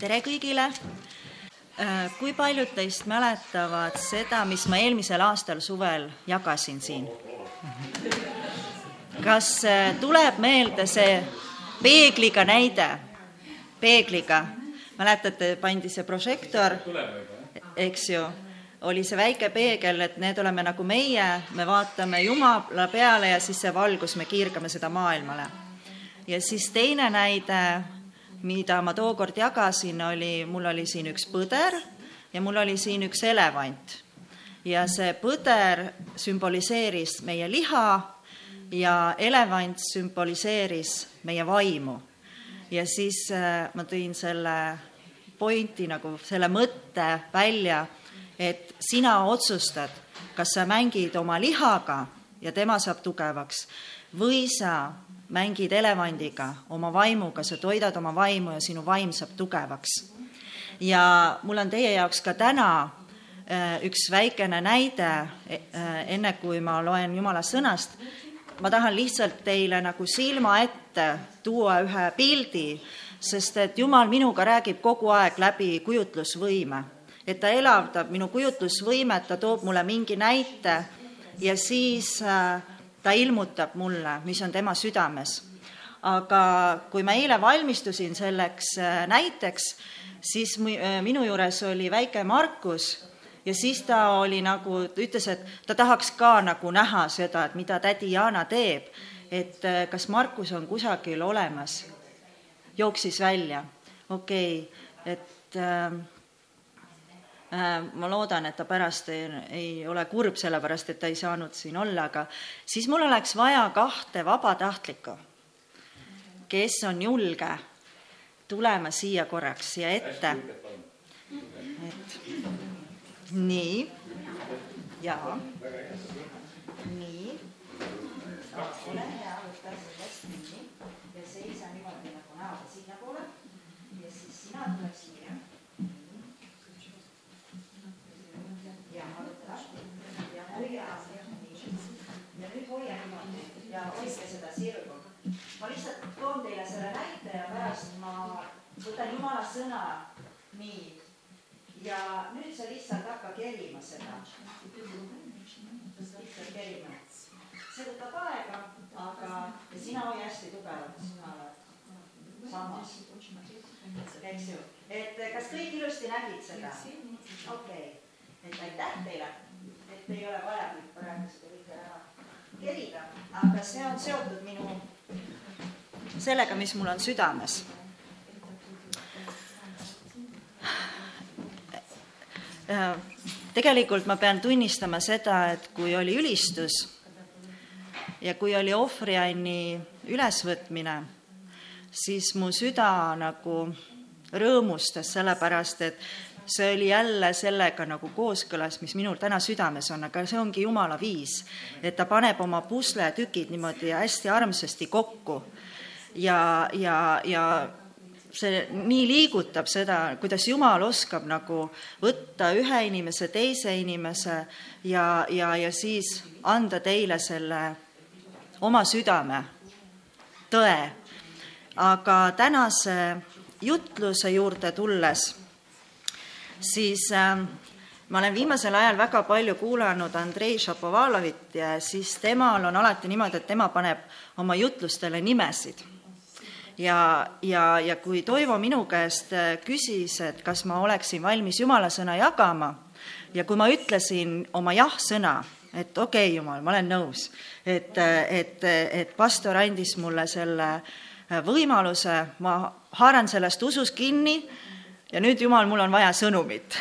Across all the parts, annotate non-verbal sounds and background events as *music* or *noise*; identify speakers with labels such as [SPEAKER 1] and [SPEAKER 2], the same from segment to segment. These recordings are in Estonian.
[SPEAKER 1] tere kõigile! Äh, kui paljud teist mäletavad seda, mis ma eelmisel aastal suvel jagasin siin? kas äh, tuleb meelde see peegliga näide? peegliga, mäletate, pandi see prožektor, eks ju, oli see väike peegel, et need oleme nagu meie, me vaatame Jumala peale ja siis see valgus, me kiirgame seda maailmale. ja siis teine näide mida ma tookord jagasin, oli, mul oli siin üks põder ja mul oli siin üks elevant. ja see põder sümboliseeris meie liha ja elevant sümboliseeris meie vaimu. ja siis äh, ma tõin selle pointi nagu selle mõtte välja, et sina otsustad, kas sa mängid oma lihaga ja tema saab tugevaks või sa mängid elevandiga, oma vaimuga, sa toidad oma vaimu ja sinu vaim saab tugevaks. ja mul on teie jaoks ka täna äh, üks väikene näide, äh, enne kui ma loen Jumala sõnast, ma tahan lihtsalt teile nagu silma ette tuua ühe pildi, sest et Jumal minuga räägib kogu aeg läbi kujutlusvõime, et ta elavdab minu kujutlusvõimet, ta toob mulle mingi näite ja siis äh, ta ilmutab mulle, mis on tema südames. aga kui ma eile valmistusin selleks äh, näiteks, siis äh, minu juures oli väike Markus ja siis ta oli nagu, ütles, et ta tahaks ka nagu näha seda, et mida tädi Jaana teeb, et äh, kas Markus on kusagil olemas. jooksis välja, okei okay,, et Äh, ma loodan, et ta pärast ei, ei ole kurb, sellepärast et ta ei saanud siin olla, aga siis mul oleks vaja kahte vabatahtlikku, kes on julge tulema siia korraks siia ette. et nii, jaa, nii, ole hea, võta sellest kinni ja seisa niimoodi nagu näoga sinnapoole ja siis sina tuled siia ja nüüd hoia niimoodi ja hoidke seda sirgu. ma lihtsalt toon teile selle näite ja pärast ma võtan jumala sõna nii. ja nüüd sa lihtsalt hakka kerima seda. lihtsalt kerima. see võtab aega, aga ja sina hoia hästi tugevalt, sina oled sammas. eks ju, et kas kõik ilusti nägid seda? okei et aitäh teile et ei ole vaja praegu seda kõike ära kerida, aga see on seotud minu sellega, mis mul on südames. tegelikult ma pean tunnistama seda, et kui oli ülistus ja kui oli ohvrianni ülesvõtmine, siis mu süda nagu rõõmustas, sellepärast et see oli jälle sellega nagu kooskõlas, mis minul täna südames on, aga see ongi Jumala viis, et ta paneb oma pusletükid niimoodi hästi armsasti kokku ja, ja, ja see nii liigutab seda, kuidas Jumal oskab nagu võtta ühe inimese, teise inimese ja, ja, ja siis anda teile selle oma südame, tõe. aga tänase jutluse juurde tulles siis äh, ma olen viimasel ajal väga palju kuulanud Andrei Šapovalovit ja siis temal on alati niimoodi, et tema paneb oma jutlustele nimesid. ja, ja, ja kui Toivo minu käest äh, küsis, et kas ma oleksin valmis Jumala sõna jagama ja kui ma ütlesin oma jah-sõna, et okei okay,, Jumal, ma olen nõus, et, et, et pastor andis mulle selle äh, võimaluse, ma haaran sellest usus kinni ja nüüd, Jumal, mul on vaja sõnumit.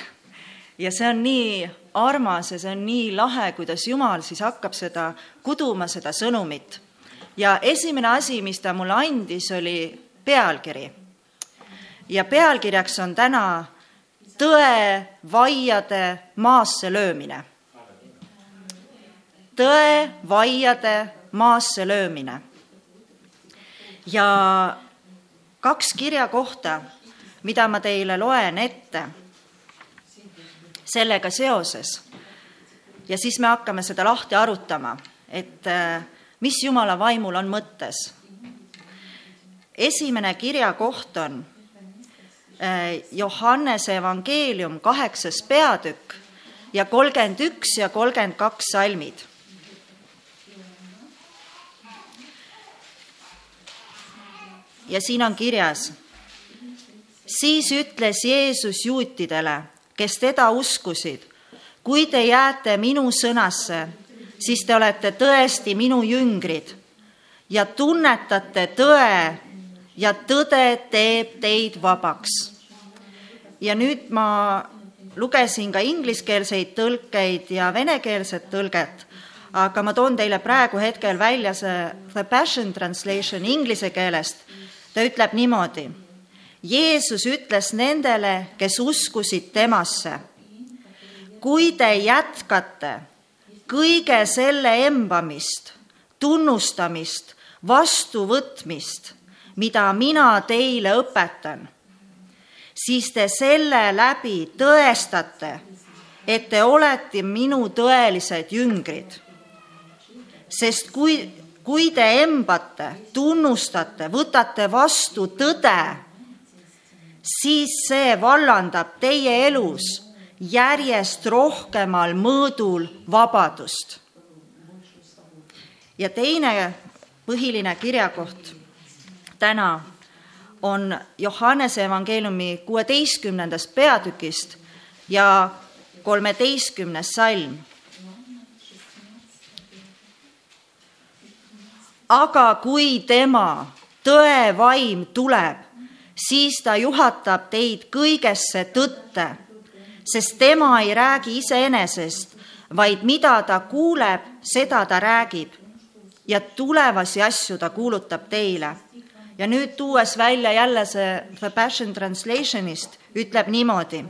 [SPEAKER 1] ja see on nii armas ja see on nii lahe, kuidas Jumal siis hakkab seda kuduma, seda sõnumit. ja esimene asi, mis ta mulle andis, oli pealkiri. ja pealkirjaks on täna tõe vaiade maasse löömine. tõe vaiade maasse löömine. Ja kaks kirja kohta mida ma teile loen ette sellega seoses. ja siis me hakkame seda lahti arutama, et äh, mis Jumala vaimul on mõttes. esimene kirja koht on äh, Johannese evangeelium, kaheksas peatükk ja kolmkümmend üks ja kolmkümmend kaks salmid. Ja siin on kirjas. siis ütles Jeesus juutidele, kes teda uskusid, kui te jääte minu sõnasse, siis te olete tõesti minu jüngrid ja tunnetate tõe ja tõde teeb teid vabaks. ja nüüd ma lugesin ka ingliskeelseid tõlkeid ja venekeelset tõlget, aga ma toon teile praegu hetkel välja see The Passion Translation inglise keelest. Ta ütleb niimoodi. Jeesus ütles nendele, kes uskusid temasse. kui te jätkate kõige selle embamist, tunnustamist, vastuvõtmist mida mina teile õpetan, siis te selle läbi tõestate, et te olete minu tõelised jüngrid. sest kui, kui te embate, tunnustate, võtate vastu tõde, siis see vallandab teie elus järjest rohkemal mõõdul vabadust. ja teine põhiline kirjakoht täna on Johannese evangeeliumi kuueteistkümnendast peatükist ja kolmeteistkümnes salm. Aga kui tema tõevaim tuleb, siis ta juhatab teid kõigesse tõtte, sest tema ei räägi iseenesest, vaid mida ta kuuleb, seda ta räägib ja tulevasi asju ta kuulutab teile ja nüüd tuues välja jälle see The Passion Translationist, ütleb niimoodi.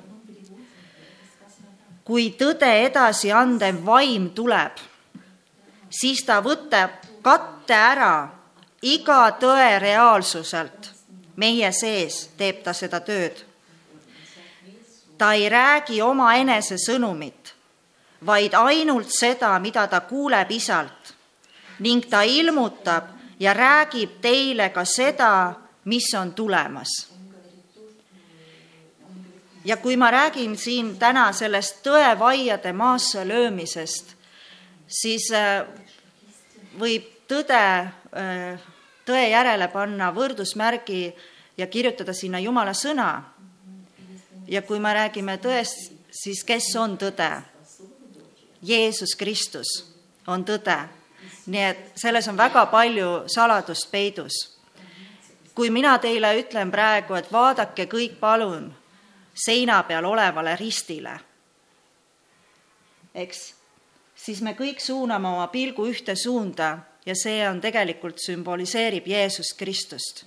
[SPEAKER 1] kui tõde edasi andev vaim tuleb, siis ta võtab katte ära iga tõe reaalsuselt. meie sees teeb ta seda tööd. ta ei räägi omaenese sõnumit, vaid ainult seda, mida ta kuuleb isalt ning ta ilmutab ja räägib teile ka seda, mis on tulemas. ja kui ma räägin siin täna sellest tõevaiade maasse löömisest, siis äh, võib tõde, äh, tõe järele panna võrdusmärgi ja kirjutada sinna Jumala sõna. ja kui me räägime tõest, siis kes on tõde? Jeesus Kristus on tõde nii et selles on väga palju saladust peidus. kui mina teile ütlen praegu, et vaadake kõik palun seina peal olevale ristile, eks, siis me kõik suuname oma pilgu ühte suunda ja see on tegelikult sümboliseerib Jeesus Kristust.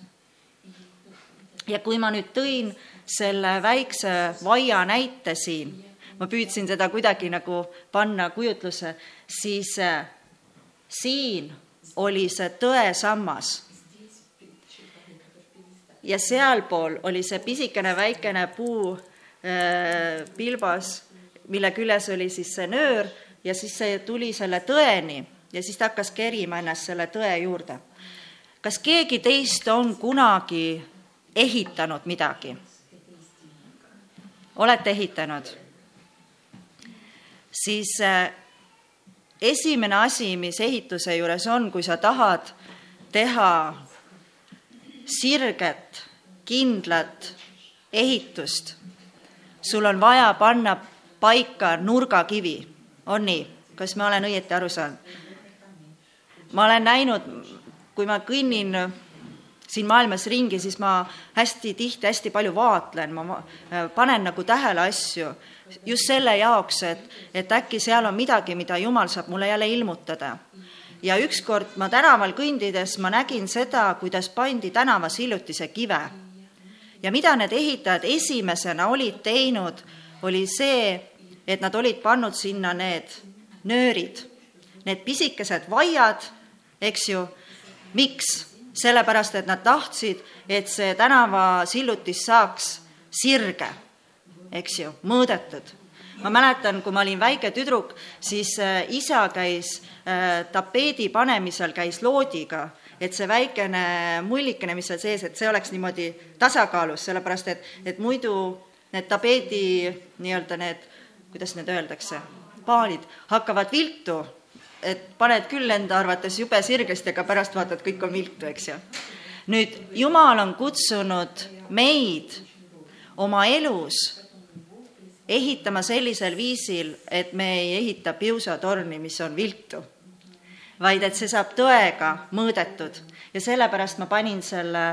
[SPEAKER 1] ja kui ma nüüd tõin selle väikse vaia näite siin, ma püüdsin seda kuidagi nagu panna kujutluse, siis siin oli see tõesammas. ja sealpool oli see pisikene väikene puu äh, pilbas, mille küljes oli siis see nöör ja siis see tuli selle tõeni ja siis ta hakkas kerima ennast selle tõe juurde. kas keegi teist on kunagi ehitanud midagi? olete ehitanud? siis äh, esimene asi, mis ehituse juures on, kui sa tahad teha sirget, kindlat ehitust, sul on vaja panna paika nurgakivi, on nii? kas ma olen õieti aru saanud? Ma olen näinud, kui ma kõnnin siin maailmas ringi, siis ma hästi tihti hästi palju vaatlen, ma panen nagu tähele asju just selle jaoks, et, et äkki seal on midagi, mida Jumal saab mulle jälle ilmutada. ja ükskord ma tänaval kõndides, ma nägin seda, kuidas pandi tänavas hiljutise kive. ja mida need ehitajad esimesena olid teinud, oli see, et nad olid pannud sinna need nöörid, need pisikesed vaiad, eks ju, miks? sellepärast, et nad tahtsid, et see tänavasillutis saaks sirge eks ju, mõõdetud. ma mäletan, kui ma olin väike tüdruk, siis äh, isa käis äh, tapeedi panemisel, käis loodiga et see väikene mullikene, mis seal sees, et see oleks niimoodi tasakaalus, sellepärast et, et muidu need tapeedi nii-öelda need, kuidas need öeldakse, paalid hakkavad viltu, et paned küll enda arvates jube sirgesti, aga pärast vaatad, kõik on viltu, eks ju. nüüd Jumal on kutsunud meid oma elus ehitama sellisel viisil, et me ei ehita piusatorni, mis on viltu vaid et see saab tõega mõõdetud ja sellepärast ma panin selle,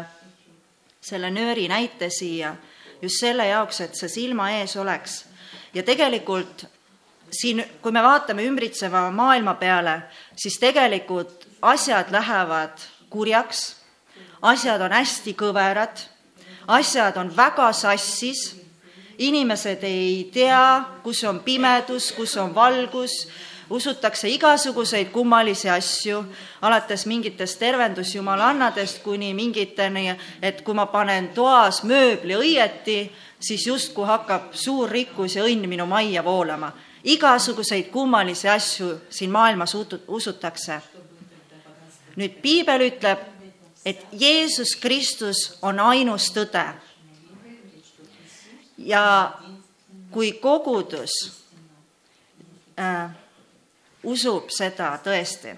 [SPEAKER 1] selle nööri näite siia just selle jaoks, et see silma ees oleks. ja tegelikult siin, kui me vaatame ümbritseva maailma peale, siis tegelikult asjad lähevad kurjaks, asjad on hästi kõverad, asjad on väga sassis, inimesed ei tea, kus on pimedus, kus on valgus. Usutakse igasuguseid kummalisi asju, alates mingitest tervendusjumalannadest kuni mingiteni, et kui ma panen toas mööbli õieti, siis justkui hakkab suur rikkus ja õnn minu majja voolama. Igasuguseid kummalisi asju siin maailmas usutakse. nüüd piibel ütleb, et Jeesus Kristus on ainus tõde. ja kui kogudus äh, usub seda tõesti,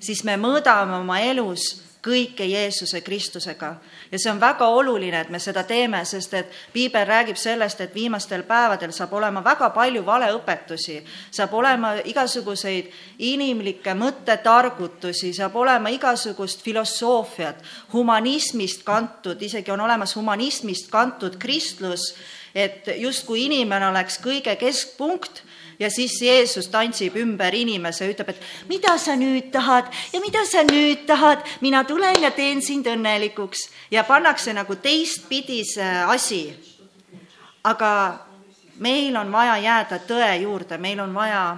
[SPEAKER 1] siis me mõõdame oma elus kõike Jeesuse Kristusega. Ja see on väga oluline, et me seda teeme, sest et piibel räägib sellest, et viimastel päevadel saab olema väga palju valeõpetusi, saab olema igasuguseid inimlikke mõttetargutusi, saab olema igasugust filosoofiat, humanismist kantud, isegi on olemas humanismist kantud kristlus, et justkui inimene oleks kõige keskpunkt ja siis Jeesus tantsib ümber inimese, ütleb, et mida sa nüüd tahad? Ja mida sa nüüd tahad, mina tulen ja teen sind õnnelikuks. Ja pannakse nagu teistpidi see asi. aga meil on vaja jääda tõe juurde, meil on vaja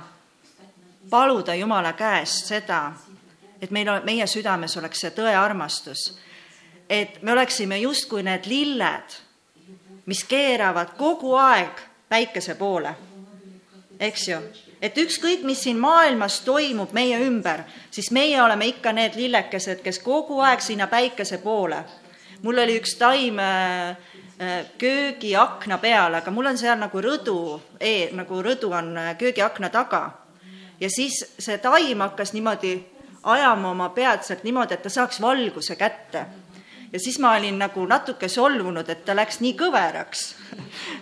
[SPEAKER 1] paluda Jumala käest seda, et meil on, meie südames oleks see tõe armastus. et me oleksime justkui need lilled, mis keeravad kogu aeg päikese poole eks ju, et ükskõik, mis siin maailmas toimub meie ümber, siis meie oleme ikka need lillekesed, kes kogu aeg sinna päikese poole. mul oli üks taim äh, äh, köögiakna peal, aga mul on seal nagu rõdu e,, nagu rõdu on äh, köögiakna taga. ja siis see taim hakkas niimoodi ajama oma pead sealt niimoodi, et ta saaks valguse kätte ja siis ma olin nagu natuke solvunud, et ta läks nii kõveraks.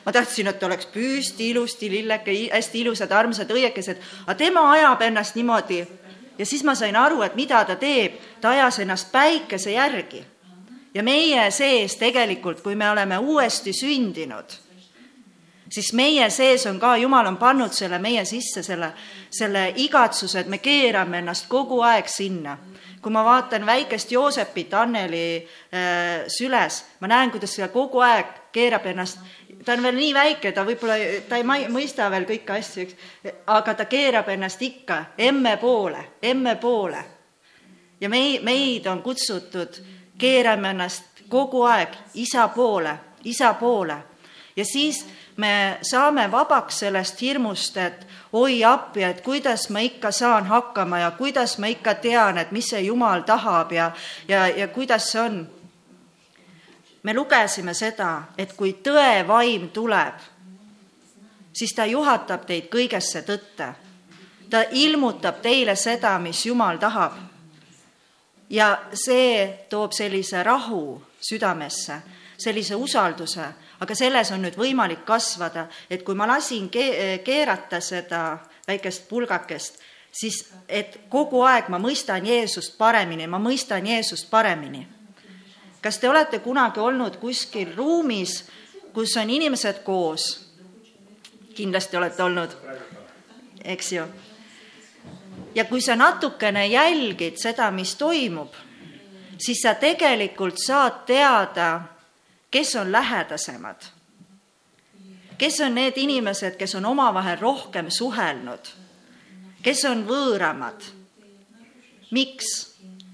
[SPEAKER 1] ma tahtsin, et oleks püsti, ilusti lilleke, hästi ilusad, armsad õiekesed, aga tema ajab ennast niimoodi. ja siis ma sain aru, et mida ta teeb, ta ajas ennast päikese järgi. ja meie sees tegelikult, kui me oleme uuesti sündinud, siis meie sees on ka, Jumal on pannud selle meie sisse, selle, selle igatsuse, et me keerame ennast kogu aeg sinna kui ma vaatan väikest Joosepit Anneli äh, süles, ma näen, kuidas ta kogu aeg keerab ennast, ta on veel nii väike, ta võib-olla, ta ei mõista veel kõiki asju, eks, aga ta keerab ennast ikka emme poole, emme poole. ja mei-, meid on kutsutud, keerame ennast kogu aeg isa poole, isa poole. Ja siis me saame vabaks sellest hirmust, et oi appi, et kuidas ma ikka saan hakkama ja kuidas ma ikka tean, et mis see Jumal tahab ja, ja, ja kuidas see on. me lugesime seda, et kui tõe vaim tuleb, siis ta juhatab teid kõigesse tõtte. ta ilmutab teile seda, mis Jumal tahab. ja see toob sellise rahu südamesse, sellise usalduse aga selles on nüüd võimalik kasvada, et kui ma lasin ke-, keerata seda väikest pulgakest, siis et kogu aeg ma mõistan Jeesust paremini, ma mõistan Jeesust paremini. kas te olete kunagi olnud kuskil ruumis, kus on inimesed koos? kindlasti olete olnud, eks ju. ja kui sa natukene jälgid seda, mis toimub, siis sa tegelikult saad teada, kes on lähedasemad, kes on need inimesed, kes on omavahel rohkem suhelnud, kes on võõramad. miks?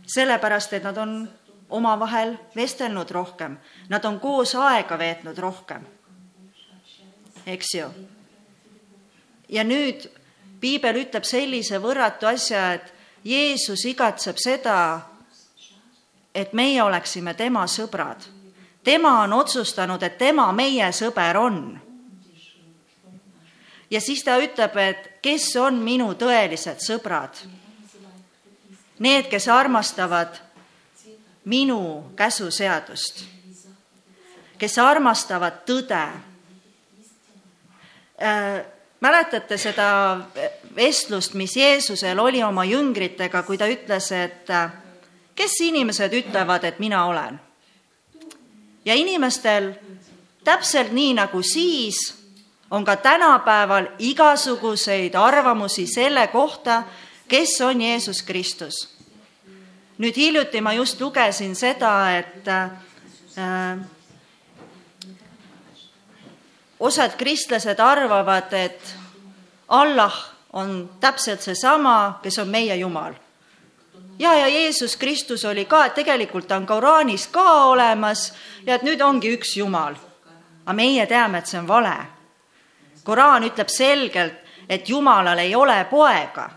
[SPEAKER 1] sellepärast, et nad on omavahel vestelnud rohkem, nad on koos aega veetnud rohkem. eks ju? ja nüüd piibel ütleb sellise võrratu asja, et Jeesus igatseb seda, et meie oleksime tema sõbrad. Tema on otsustanud, et tema meie sõber on. ja siis ta ütleb, et kes on minu tõelised sõbrad? Need, kes armastavad minu käsuseadust, kes armastavad tõde äh, mäletate seda vestlust, mis Jeesusel oli oma jüngritega, kui ta ütles, et kes inimesed ütlevad, et mina olen? Ja inimestel täpselt nii nagu siis, on ka tänapäeval igasuguseid arvamusi selle kohta, kes on Jeesus Kristus. nüüd hiljuti ma just lugesin seda, et äh, osad kristlased arvavad, et Allah on täpselt seesama, kes on meie Jumal. Ja, ja Jeesus Kristus oli ka, et tegelikult on Koraanis ka olemas ja et nüüd ongi üks Jumal. aga meie teame, et see on vale. Koraan ütleb selgelt, et Jumalal ei ole poega.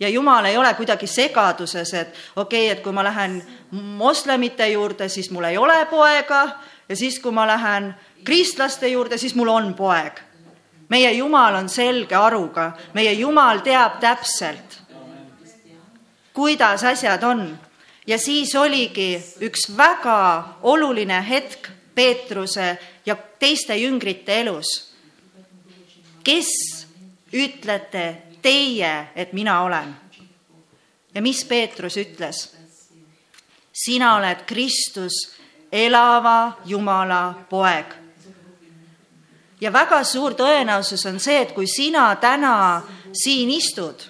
[SPEAKER 1] ja Jumal ei ole kuidagi segaduses, et okei okay,, et kui ma lähen moslemite juurde, siis mul ei ole poega ja siis, kui ma lähen kristlaste juurde, siis mul on poeg. meie Jumal on selge aruga, meie Jumal teab täpselt, kuidas asjad on. ja siis oligi üks väga oluline hetk Peetruse ja teiste jüngrite elus. kes ütlete teie, et mina olen? ja mis Peetrus ütles? sina oled Kristus, elava Jumala poeg ja väga suur tõenäosus on see, et kui sina täna siin istud,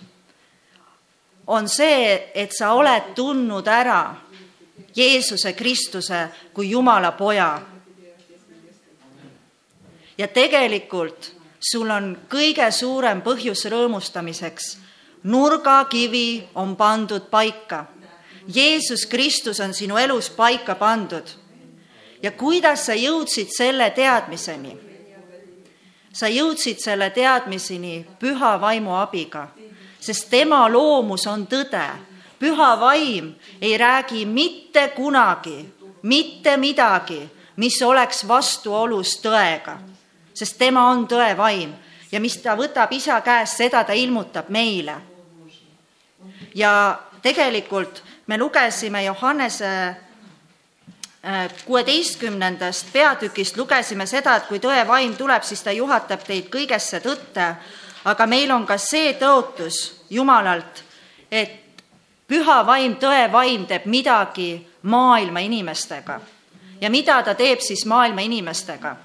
[SPEAKER 1] on see, et sa oled tundnud ära Jeesuse Kristuse kui Jumala poja. ja tegelikult sul on kõige suurem põhjus rõõmustamiseks. nurgakivi on pandud paika. Jeesus Kristus on sinu elus paika pandud. ja kuidas sa jõudsid selle teadmiseni sa jõudsid selle teadmiseni püha vaimu abiga, sest tema loomus on tõde. püha vaim ei räägi mitte kunagi mitte midagi, mis oleks vastuolus tõega, sest tema on tõe vaim ja mis ta võtab isa käest, seda ta ilmutab meile. ja tegelikult me lugesime Johannese kuueteistkümnendast peatükist lugesime seda, et kui tõevaim tuleb, siis ta juhatab teid kõigesse tõtte, aga meil on ka see tõotus Jumalalt, et püha vaim, tõevaim teeb midagi maailma inimestega. ja mida ta teeb siis maailma inimestega?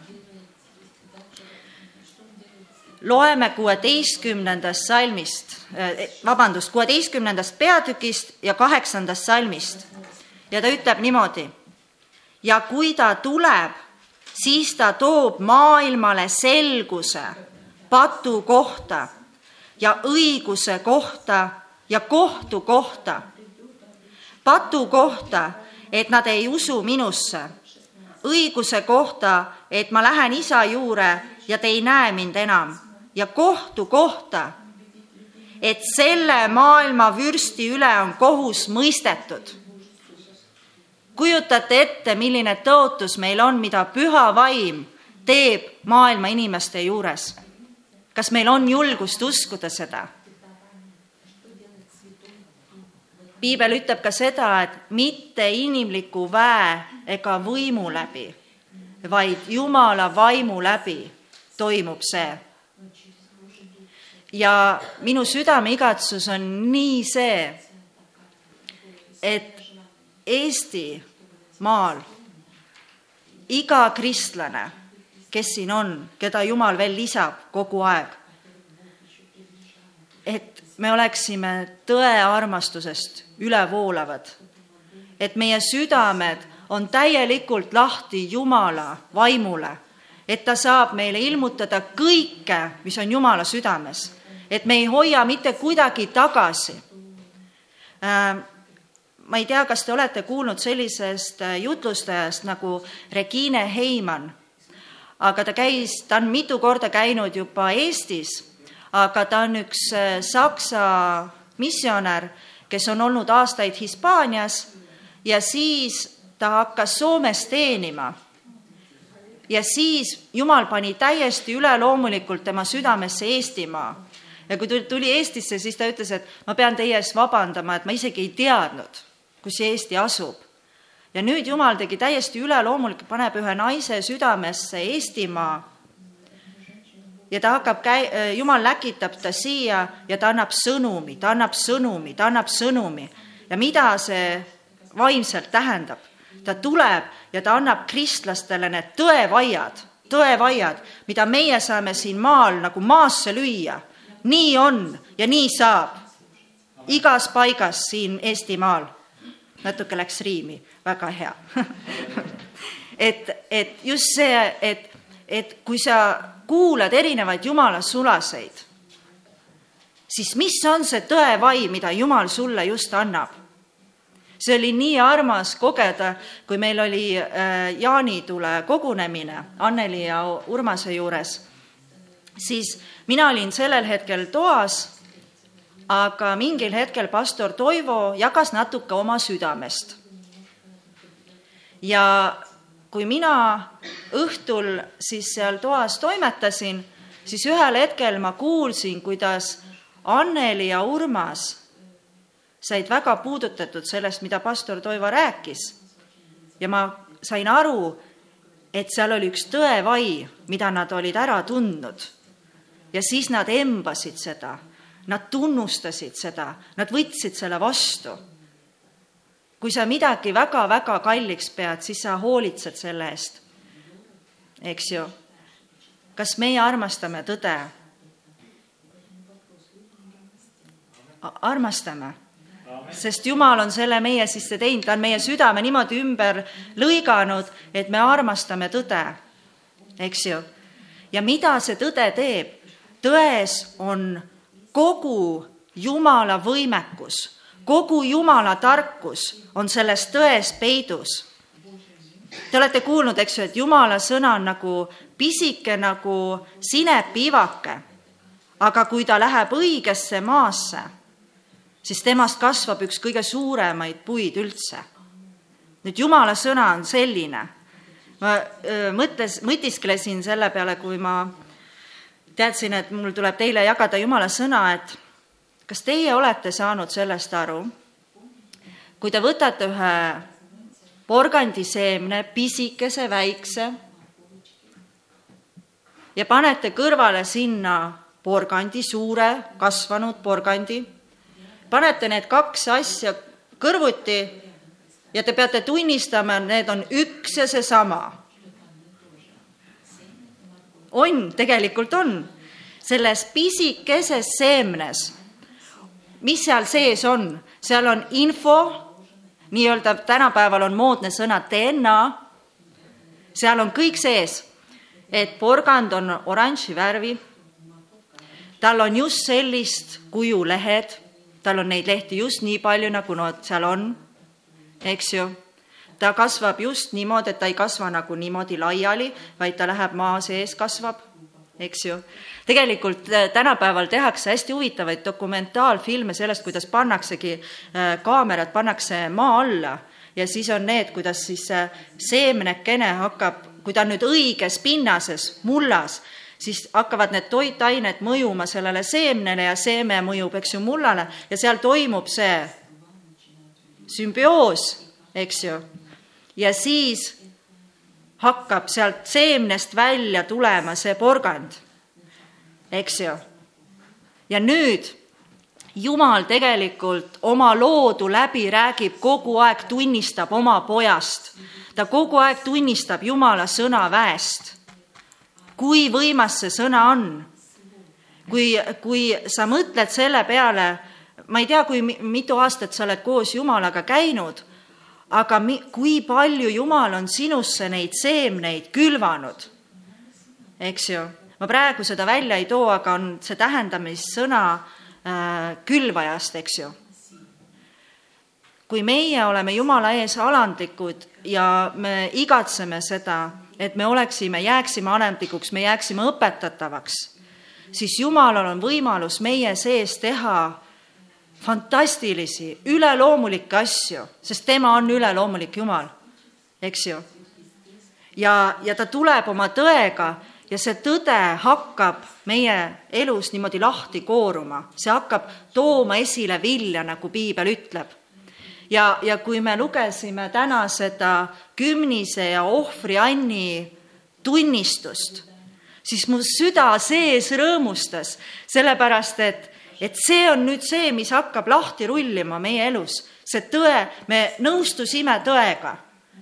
[SPEAKER 1] loeme kuueteistkümnendast salmist, eh, vabandust, kuueteistkümnendast peatükist ja kaheksandast salmist ja ta ütleb niimoodi ja kui ta tuleb, siis ta toob maailmale selguse patu kohta ja õiguse kohta ja kohtu kohta. patu kohta, et nad ei usu minusse. õiguse kohta, et ma lähen isa juure ja te ei näe mind enam. ja kohtu kohta, et selle maailma vürsti üle on kohus mõistetud kujutate ette, milline tõotus meil on, mida püha vaim teeb maailma inimeste juures? Kas meil on julgust uskuda seda? piibel ütleb ka seda, et mitte inimliku väe ega võimu läbi, vaid Jumala vaimu läbi toimub see. ja minu südameigatsus on nii see, et Eestimaal iga kristlane, kes siin on, keda Jumal veel lisab kogu aeg, et me oleksime tõe armastusest ülevoolavad, et meie südamed on täielikult lahti Jumala vaimule, et ta saab meile ilmutada kõike, mis on Jumala südames, et me ei hoia mitte kuidagi tagasi. Äh, ma ei tea, kas te olete kuulnud sellisest äh, jutlustajast nagu Regine Heimann, aga ta käis, ta on mitu korda käinud juba Eestis, aga ta on üks äh, saksa missionär, kes on olnud aastaid Hispaanias ja siis ta hakkas Soomes teenima. ja siis Jumal pani täiesti üleloomulikult tema südamesse Eestimaa. ja kui tuli Eestisse, siis ta ütles, et ma pean teie ees vabandama, et ma isegi ei teadnud, kus Eesti asub. Ja nüüd Jumal tegi täiesti üleloomulikult, paneb ühe naise südamesse Eestimaa ja ta hakkab käi-, Jumal läkitab ta siia ja ta annab sõnumi, ta annab sõnumi, ta annab sõnumi. ja mida see vaimselt tähendab? ta tuleb ja ta annab kristlastele need tõevaiad, tõevaiad, mida meie saame siin maal nagu maasse lüüa. nii on ja nii saab. igas paigas siin Eestimaal. Natuke läks riimi, väga hea. *laughs* Et, et just see, et, et kui sa kuulad erinevaid Jumala sulaseid, siis mis on see tõevai, mida Jumal sulle just annab? see oli nii armas kogeda, kui meil oli äh, jaanitule kogunemine Anneli ja Urmase juures, siis mina olin sellel hetkel toas, aga mingil hetkel pastor Toivo jagas natuke oma südamest. ja kui mina õhtul siis seal toas toimetasin, siis ühel hetkel ma kuulsin, kuidas Anneli ja Urmas said väga puudutatud sellest, mida pastor Toivo rääkis. ja ma sain aru, et seal oli üks tõevai, mida nad olid ära tundnud. ja siis nad embasid seda, nad tunnustasid seda, nad võtsid selle vastu kui sa midagi väga-väga kalliks pead, siis sa hoolitsed selle eest. eks ju? kas meie armastame tõde? armastame, sest Jumal on selle meie sisse teinud, ta on meie südame niimoodi ümber lõiganud, et me armastame tõde, eks ju. ja mida see tõde teeb? tões on kogu Jumala võimekus kogu Jumala tarkus on selles tões peidus. Te olete kuulnud, eks ju, et Jumala sõna on nagu pisike nagu sinepiivake, aga kui ta läheb õigesse maasse, siis temast kasvab üks kõige suuremaid puid üldse. nüüd Jumala sõna on selline. ma mõtles, mõtisklesin selle peale, kui ma teadsin, et mul tuleb teile jagada Jumala sõna, et kas teie olete saanud sellest aru, kui te võtate ühe porgandiseemne, pisikese, väikse ja panete kõrvale sinna porgandi, suure kasvanud porgandi, panete need kaks asja kõrvuti ja te peate tunnistama, need on üks ja seesama. On, tegelikult on. selles pisikeses seemnes mis seal sees on? seal on info, nii-öelda tänapäeval on moodne sõna DNA, seal on kõik sees, et porgand on oranži värvi, tal on just sellist kuju lehed, tal on neid lehti just nii palju, nagu nad seal on, eks ju ta kasvab just niimoodi, et ta ei kasva nagu niimoodi laiali, vaid ta läheb maa sees, kasvab, eks ju tegelikult äh, tänapäeval tehakse hästi huvitavaid dokumentaalfilme sellest, kuidas pannaksegi äh, kaamerad, pannakse maa alla ja siis on need, kuidas siis äh, seemnekene hakkab, kui ta on nüüd õiges pinnases, mullas, siis hakkavad need toitained mõjuma sellele seemnele ja seeme mõjub, eks ju, mullale ja seal toimub see sümbioos, eks ju. Ja siis hakkab sealt seemnest välja tulema see porgand eks ju. ja nüüd Jumal tegelikult oma loodu läbi räägib, kogu aeg tunnistab oma pojast. ta kogu aeg tunnistab Jumala sõna väest. kui võimas see sõna on. kui, kui sa mõtled selle peale, ma ei tea, kui mitu aastat sa oled koos Jumalaga käinud, aga mi, kui palju Jumal on sinusse neid seemneid külvanud, eks ju ma praegu seda välja ei too, aga on see tähendamissõna äh, külvajast, eks ju. kui meie oleme Jumala ees alandlikud ja me igatseme seda, et me oleksime, jääksime alandlikuks, me jääksime õpetatavaks, siis Jumalal on võimalus meie sees teha fantastilisi, üleloomulikke asju, sest tema on üleloomulik Jumal, eks ju. ja, ja ta tuleb oma tõega ja see tõde hakkab meie elus niimoodi lahti kooruma, see hakkab tooma esile vilja, nagu piibel ütleb. ja, ja kui me lugesime täna seda kümnise ja ohvri Anni tunnistust, siis mu süda sees rõõmustas, sellepärast et, et see on nüüd see, mis hakkab lahti rullima meie elus, see tõe, me nõustusime tõega,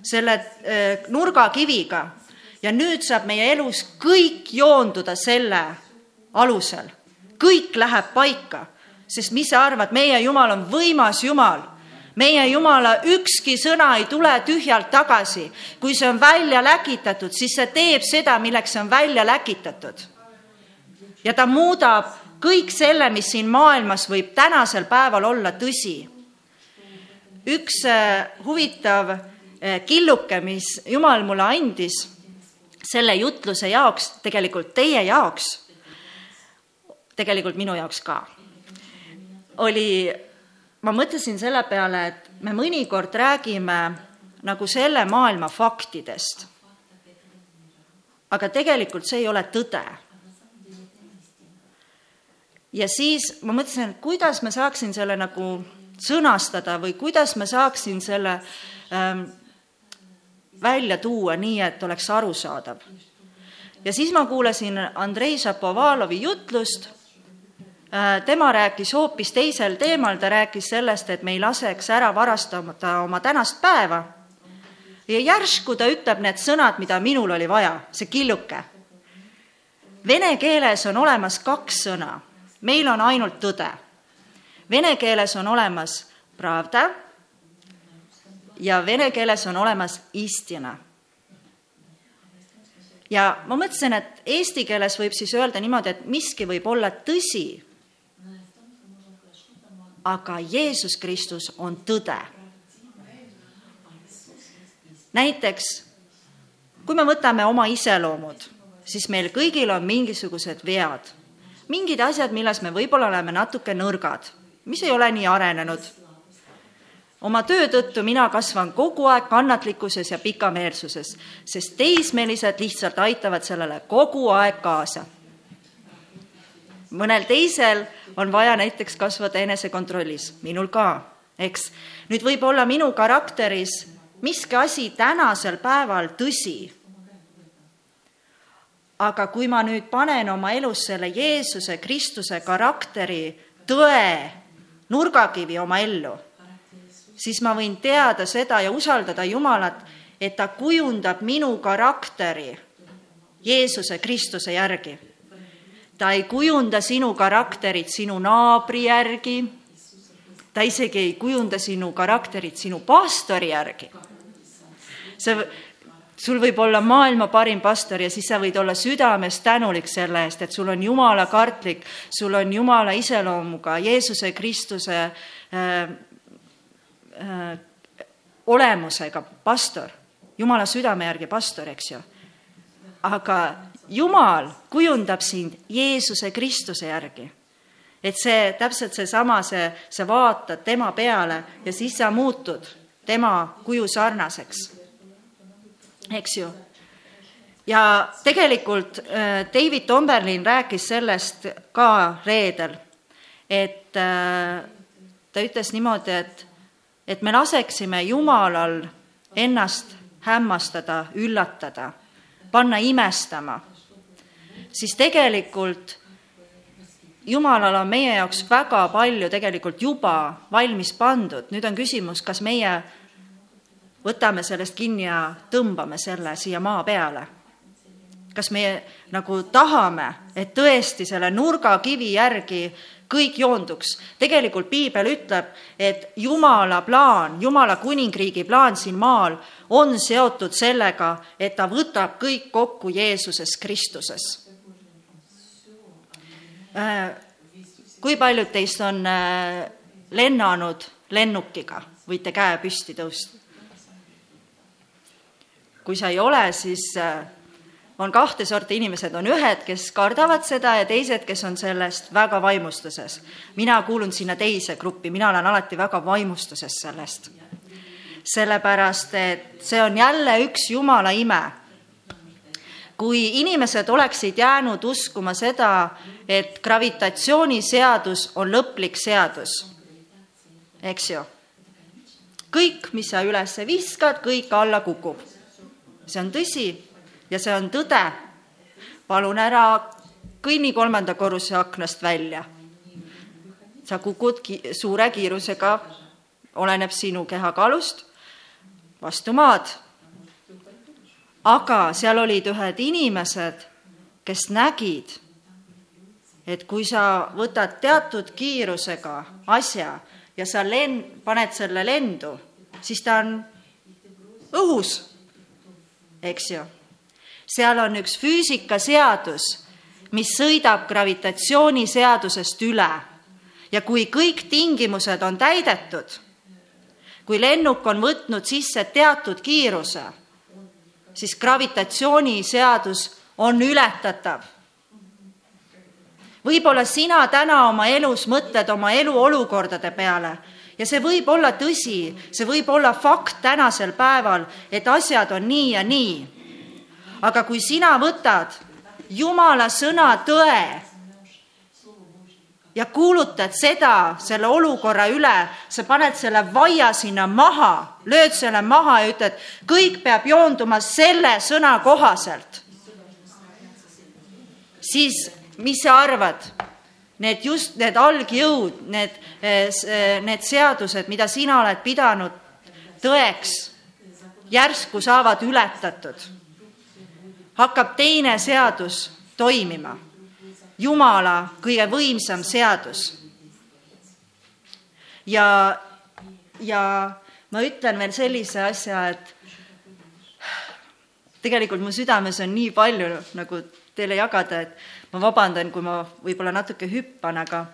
[SPEAKER 1] selle äh, nurgakiviga ja nüüd saab meie elus kõik joonduda selle alusel. kõik läheb paika, sest mis sa arvad, meie Jumal on võimas Jumal. meie Jumala ükski sõna ei tule tühjalt tagasi. kui see on välja läkitatud, siis see teeb seda, milleks see on välja läkitatud. ja ta muudab kõik selle, mis siin maailmas võib tänasel päeval olla tõsi. üks äh, huvitav äh, killuke, mis Jumal mulle andis selle jutluse jaoks, tegelikult teie jaoks, tegelikult minu jaoks ka, oli, ma mõtlesin selle peale, et me mõnikord räägime nagu selle maailma faktidest. aga tegelikult see ei ole tõde. Ja siis ma mõtlesin, et kuidas ma saaksin selle nagu sõnastada või kuidas ma saaksin selle ähm, välja tuua nii, et oleks arusaadav. ja siis ma kuulasin Andrei Šapovalovi jutlust, äh, tema rääkis hoopis teisel teemal, ta rääkis sellest, et me ei laseks ära varastada oma tänast päeva. ja järsku ta ütleb need sõnad, mida minul oli vaja, see killuke. Vene keeles on olemas kaks sõna, meil on ainult tõde. Vene keeles on olemas pravda ja vene keeles on olemas istina. ja ma mõtlesin, et eesti keeles võib siis öelda niimoodi, et miski võib olla tõsi, aga Jeesus Kristus on tõde. näiteks kui me võtame oma iseloomud, siis meil kõigil on mingisugused vead, mingid asjad, milles me võib-olla oleme natuke nõrgad, mis ei ole nii arenenud oma töö tõttu mina kasvan kogu aeg kannatlikkuses ja pikameelsuses, sest teismelised lihtsalt aitavad sellele kogu aeg kaasa. mõnel teisel on vaja näiteks kasvada enesekontrollis, minul ka, eks. nüüd võib olla minu karakteris miski asi tänasel päeval tõsi. Aga kui ma nüüd panen oma elus selle Jeesuse Kristuse karakteri tõe nurgakivi oma ellu siis ma võin teada seda ja usaldada Jumalat, et ta kujundab minu karakteri Jeesuse Kristuse järgi. ta ei kujunda sinu karakterit sinu naabri järgi, ta isegi ei kujunda sinu karakterit sinu pastori järgi. see, sul võib olla maailma parim pastor ja siis sa võid olla südames tänulik selle eest, et sul on Jumala kartlik, sul on Jumala iseloomuga Jeesuse Kristuse äh, äh, olemusega pastor, jumala südame järgi pastor, eks ju. aga jumal kujundab sind Jeesuse Kristuse järgi. et see täpselt seesama, see, sa vaatad tema peale ja siis sa muutud tema kuju sarnaseks, eks ju. Ja tegelikult äh, David Tomberlin rääkis sellest ka reedel, et äh, ta ütles niimoodi, et et me laseksime Jumalal ennast hämmastada, üllatada, panna imestama, siis tegelikult Jumalal on meie jaoks väga palju tegelikult juba valmis pandud, nüüd on küsimus, kas meie võtame sellest kinni ja tõmbame selle siia maa peale. kas me nagu tahame, et tõesti selle nurgakivi järgi kõik joonduks. tegelikult piibel ütleb, et Jumala plaan, Jumala kuningriigi plaan siin maal on seotud sellega, et ta võtab kõik kokku Jeesuses Kristuses. Äh, kui paljud teist on äh, lennanud lennukiga, võite käe püsti tõusta. Kui sa ei ole, siis äh, on kahte sorti inimesed, on ühed, kes kardavad seda ja teised, kes on sellest väga vaimustuses. mina kuulun sinna teise gruppi, mina olen alati väga vaimustuses sellest. sellepärast, et see on jälle üks jumala ime. kui inimesed oleksid jäänud uskuma seda, et gravitatsiooniseadus on lõplik seadus, eks ju, kõik, mis sa üles viskad, kõik alla kukub. See on tõsi ja see on tõde. palun ära kõnni kolmanda korruse aknast välja. sa kukud ki suure kiirusega, oleneb sinu kehakaalust, vastu maad. aga seal olid ühed inimesed, kes nägid, et kui sa võtad teatud kiirusega asja ja sa len-, paned selle lendu, siis ta on õhus, eks ju seal on üks füüsikaseadus, mis sõidab gravitatsiooniseadusest üle ja kui kõik tingimused on täidetud, kui lennuk on võtnud sisse teatud kiiruse, siis gravitatsiooniseadus on ületatav. võib-olla sina täna oma elus mõtled oma eluolukordade peale ja see võib olla tõsi, see võib olla fakt tänasel päeval, et asjad on nii ja nii aga kui sina võtad Jumala sõna tõe ja kuulutad seda selle olukorra üle, sa paned selle vaia sinna maha, lööd selle maha ja ütled, kõik peab joonduma selle sõna kohaselt. siis mis sa arvad? Need just need algjõud, need, need seadused, mida sina oled pidanud tõeks, järsku saavad ületatud hakkab teine seadus toimima. Jumala kõige võimsam seadus. ja, ja ma ütlen veel sellise asja, et tegelikult mu südames on nii palju nagu teile jagada, et ma vabandan, kui ma võib-olla natuke hüppan, aga,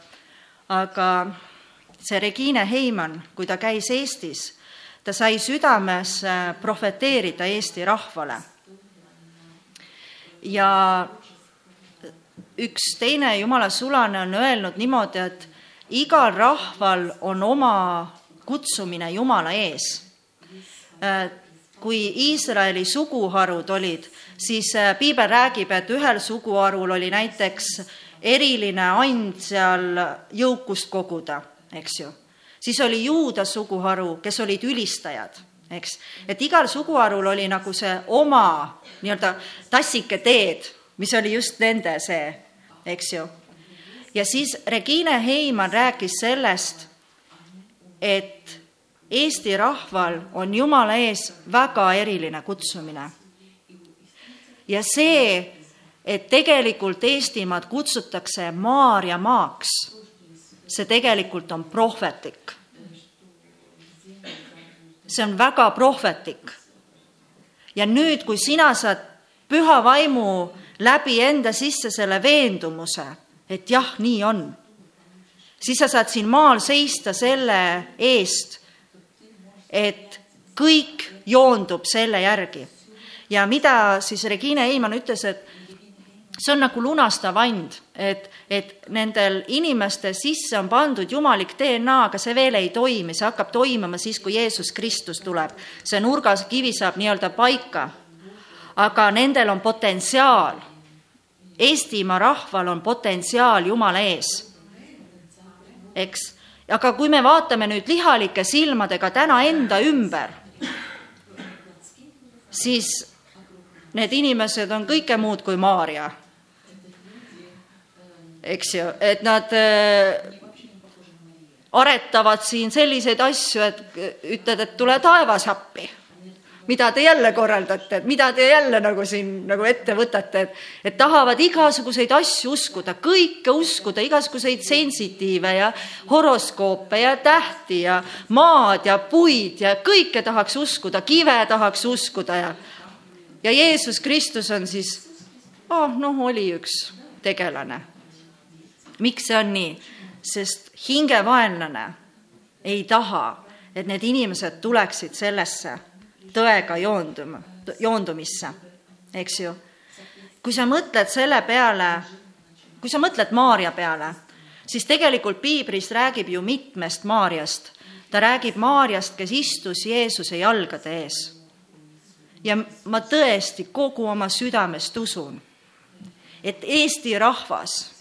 [SPEAKER 1] aga see Regine Heimann, kui ta käis Eestis, ta sai südames äh, profeteerida Eesti rahvale ja üks teine jumala sulane on öelnud niimoodi, et igal rahval on oma kutsumine Jumala ees. Kui Iisraeli suguharud olid, siis äh, piibel räägib, et ühel suguharul oli näiteks eriline and seal jõukust koguda, eks ju. siis oli juuda suguharu, kes olid ülistajad eks, et igal suguharul oli nagu see oma nii-öelda tassike teed, mis oli just nende see, eks ju. ja siis Regine Heimann rääkis sellest, et Eesti rahval on Jumala ees väga eriline kutsumine. ja see, et tegelikult Eestimaad kutsutakse Maarja maaks, see tegelikult on prohvetlik see on väga prohvetlik. ja nüüd, kui sina saad püha vaimu läbi enda sisse selle veendumuse, et jah, nii on, siis sa saad siin maal seista selle eest, et kõik joondub selle järgi. ja mida siis Regine Eimann ütles, et see on nagu lunastav and, et, et nendel inimeste sisse on pandud jumalik DNA, aga see veel ei toimi, see hakkab toimima siis, kui Jeesus Kristus tuleb. see nurgakivi saab nii-öelda paika. aga nendel on potentsiaal. Eestimaa rahval on potentsiaal Jumala ees. eks, aga kui me vaatame nüüd lihalike silmadega täna enda ümber, siis need inimesed on kõike muud kui Maarja eks ju, et nad äh, aretavad siin selliseid asju, et ütled, et tule taevas appi. Mida te jälle korraldate, et mida te jälle nagu siin nagu ette võtate, et, et tahavad igasuguseid asju uskuda, kõike uskuda, igasuguseid sensitiive ja horoskoope ja tähti ja maad ja puid ja kõike tahaks uskuda, kive tahaks uskuda ja ja Jeesus Kristus on siis, oh noh, oli üks tegelane miks see on nii? sest hingevaenlane ei taha, et need inimesed tuleksid sellesse tõega joonduma, joondumisse, eks ju. kui sa mõtled selle peale, kui sa mõtled Maarja peale, siis tegelikult piiblis räägib ju mitmest Maarjast. ta räägib Maarjast, kes istus Jeesuse jalgade ees. ja ma tõesti kogu oma südamest usun, et Eesti rahvas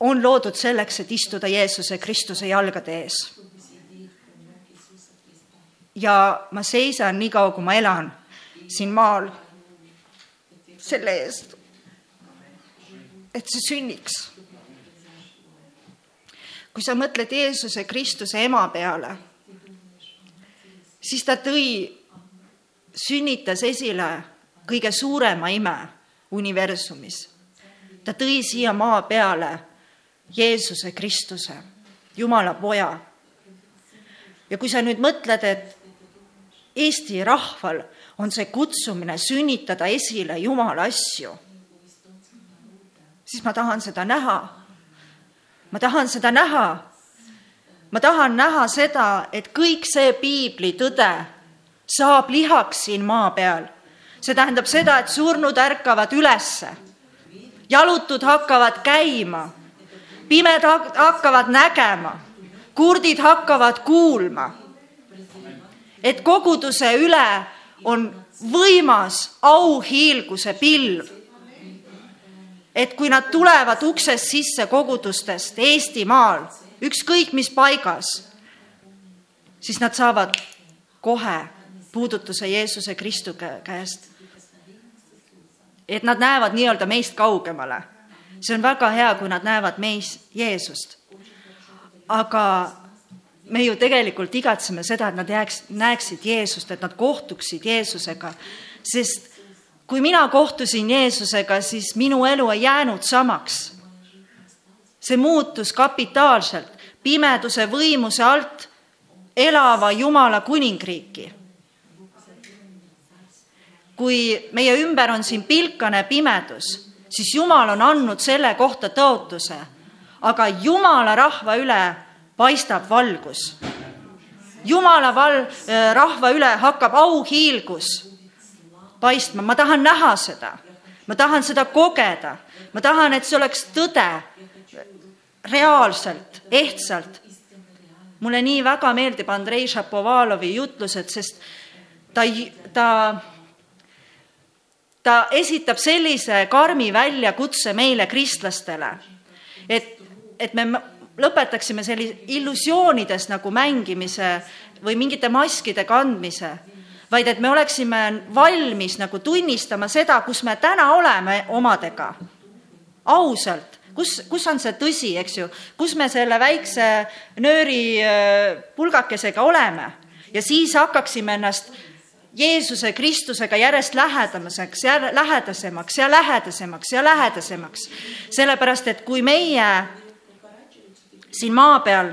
[SPEAKER 1] on loodud selleks, et istuda Jeesuse Kristuse jalgade ees. Ja ma seisan nii kaua, kui ma elan siin maal selle eest, et see sünniks. kui sa mõtled Jeesuse Kristuse ema peale, siis ta tõi, sünnitas esile kõige suurema ime universumis. ta tõi siia maa peale Jeesuse Kristuse, Jumala poja. ja kui sa nüüd mõtled, et Eesti rahval on see kutsumine sünnitada esile Jumala asju, siis ma tahan seda näha. ma tahan seda näha. ma tahan näha seda, et kõik see piibli tõde saab lihaks siin maa peal. see tähendab seda, et surnud ärkavad ülesse, jalutud hakkavad käima pimed hakkavad nägema, kurdid hakkavad kuulma. Et koguduse üle on võimas auhiilguse pilv. et kui nad tulevad uksest sisse kogudustest Eestimaal, ükskõik mis paigas, siis nad saavad kohe puudutuse Jeesuse Kristu käest. et nad näevad nii-öelda meist kaugemale see on väga hea, kui nad näevad meis Jeesust. aga me ju tegelikult igatseme seda, et nad jääks, näeksid Jeesust, et nad kohtuksid Jeesusega, sest kui mina kohtusin Jeesusega, siis minu elu ei jäänud samaks. see muutus kapitaalselt pimeduse võimuse alt elava Jumala kuningriiki. kui meie ümber on siin pilkane pimedus siis Jumal on andnud selle kohta tõotuse. aga Jumala rahva üle paistab valgus. Jumala val-, äh, rahva üle hakkab auhiilgus paistma, ma tahan näha seda, ma tahan seda kogeda, ma tahan, et see oleks tõde, reaalselt, ehtsalt. mulle nii väga meeldib Andrei Šapovalovi jutlused, sest ta, ta ta esitab sellise karmi väljakutse meile, kristlastele, et, et me lõpetaksime sellise illusioonides nagu mängimise või mingite maskide kandmise, vaid et me oleksime valmis nagu tunnistama seda, kus me täna oleme omadega, ausalt, kus, kus on see tõsi, eks ju, kus me selle väikse nööri äh, pulgakesega oleme? Ja siis hakkaksime ennast Jeesuse Kristusega järjest lähedamaseks lähedasemaks ja lähedasemaks ja lähedasemaks. sellepärast, et kui meie siin maa peal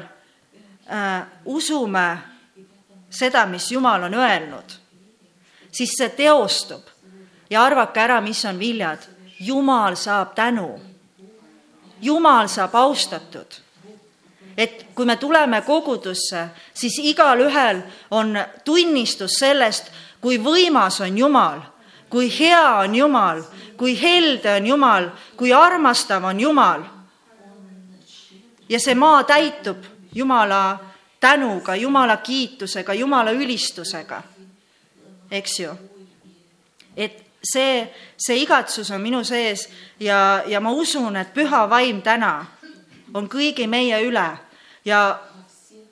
[SPEAKER 1] äh, usume seda, mis Jumal on öelnud, siis see teostub ja arvake ära, mis on viljad. Jumal saab tänu. Jumal saab austatud et kui me tuleme kogudusse, siis igalühel on tunnistus sellest, kui võimas on Jumal, kui hea on Jumal, kui helde on Jumal, kui armastav on Jumal. Ja see maa täitub Jumala tänuga, Jumala kiitusega, Jumala ülistusega, eks ju. et see, see igatsus on minu sees ja, ja ma usun, et püha vaim täna on kõigi meie üle ja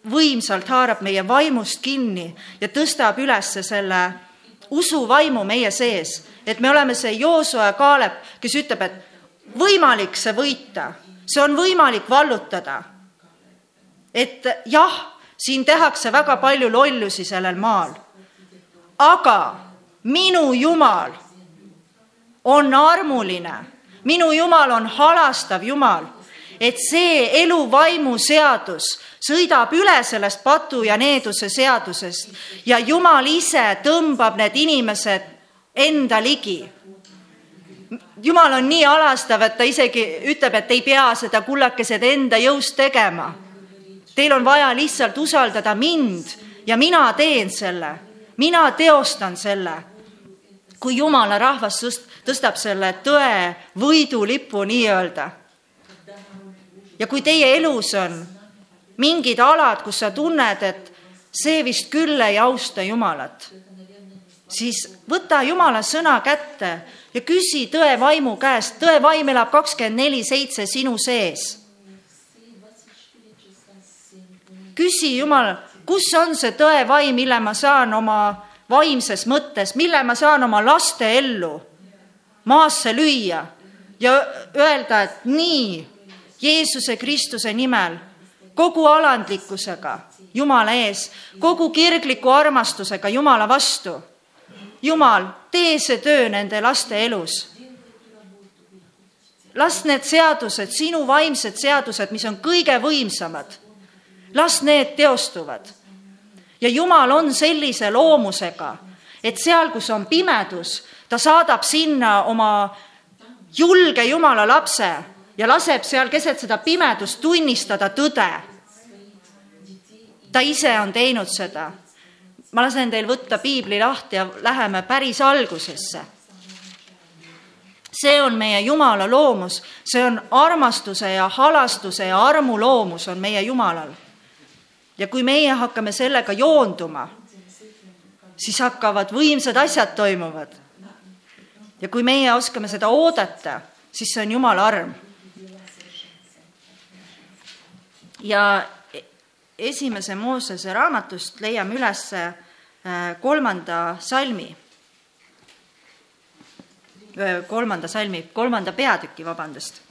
[SPEAKER 1] võimsalt haarab meie vaimust kinni ja tõstab üles selle usuvaimu meie sees, et me oleme see Joosua Kaalep, kes ütleb, et võimalik see võita, see on võimalik vallutada. et jah, siin tehakse väga palju lollusi sellel maal, aga minu Jumal on armuline, minu Jumal on halastav Jumal et see eluvaimu seadus sõidab üle sellest patu ja needuse seadusest ja Jumal ise tõmbab need inimesed enda ligi. Jumal on nii alastav, et ta isegi ütleb, et ei pea seda kullakesed enda jõust tegema. Teil on vaja lihtsalt usaldada mind ja mina teen selle, mina teostan selle. kui jumala rahvas tõstab selle tõe võidulipu nii-öelda. ja kui teie elus on mingid alad, kus sa tunned, et see vist küll ei austa Jumalat, siis võta Jumala sõna kätte ja küsi tõe vaimu käest, tõe vaim elab kakskümmend neli seitse sinu sees. küsi Jumal, kus on see tõe vaim, mille ma saan oma vaimses mõttes, mille ma saan oma laste ellu maasse lüüa ja öelda, et nii, Jeesuse Kristuse nimel, kogu alandlikkusega Jumala ees, kogu kirgliku armastusega Jumala vastu. Jumal, tee see töö nende laste elus. las need seadused, sinu vaimsed seadused, mis on kõige võimsamad, las need teostuvad ja Jumal on sellise loomusega, et seal, kus on pimedus, ta saadab sinna oma julge Jumala lapse ja laseb seal keset seda pimedust tunnistada tõde. ta ise on teinud seda. Ma lasen teil võtta piibli lahti ja läheme päris algusesse. see on meie Jumala loomus, see on armastuse ja halastuse ja armu loomus on meie Jumalal ja kui meie hakkame sellega joonduma, siis hakkavad võimsad asjad toimuvad. ja kui meie oskame seda oodata, siis see on Jumala arm. ja esimese Moosese raamatust leiame üles äh, kolmanda salmi, äh, kolmanda salmi, kolmanda peatüki, vabandust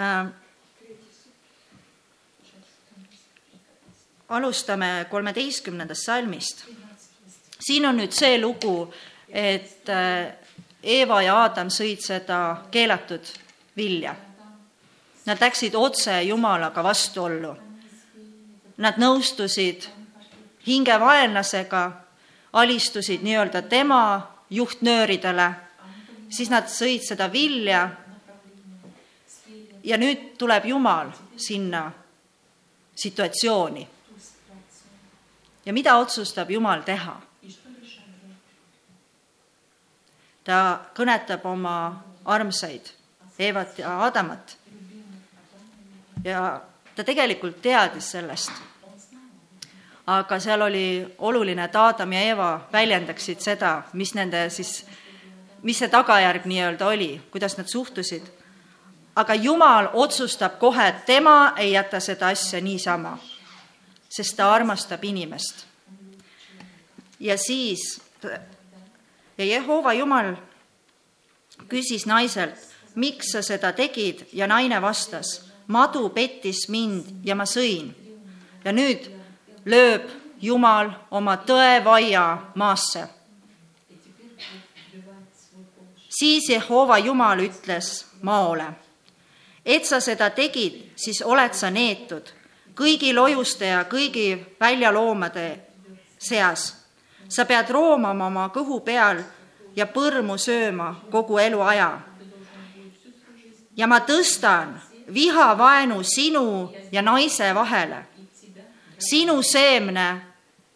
[SPEAKER 1] Äh, alustame kolmeteistkümnendast salmist. siin on nüüd see lugu, et Eeva ja Aadam sõid seda keelatud vilja. Nad läksid otse Jumalaga vastuollu. Nad nõustusid hingevaenlasega, alistusid nii-öelda tema juhtnööridele, siis nad sõid seda vilja ja nüüd tuleb Jumal sinna situatsiooni. ja mida otsustab Jumal teha? Ta kõnetab oma armsaid Eevat ja Adamat. ja ta tegelikult teadis sellest. aga seal oli oluline, et Aadam ja Eeva väljendaksid seda, mis nende siis, mis see tagajärg nii-öelda oli, kuidas nad suhtusid aga Jumal otsustab kohe, et tema ei jäta seda asja niisama, sest ta armastab inimest. ja siis ja Jehova Jumal küsis naiselt, miks sa seda tegid ja naine vastas, madu pettis mind ja ma sõin. ja nüüd lööb Jumal oma tõevaia maasse. siis Jehova Jumal ütles maole et sa seda tegid, siis oled sa neetud kõigi lojuste ja kõigi väljaloomade seas. Sa pead roomama oma kõhu peal ja põrmu sööma kogu eluaja. ja ma tõstan vihavaenu sinu ja naise vahele, sinu seemne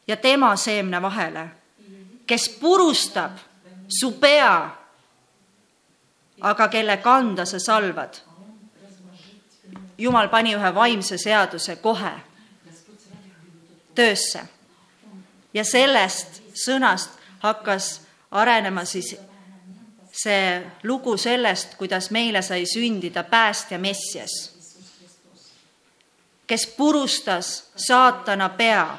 [SPEAKER 1] ja tema seemne vahele, kes purustab su pea, aga kelle kanda sa salvad Jumal pani ühe vaimse seaduse kohe töösse. ja sellest sõnast hakkas arenema siis see lugu sellest, kuidas meile sai sündida päästja Messias, kes purustas saatana pea,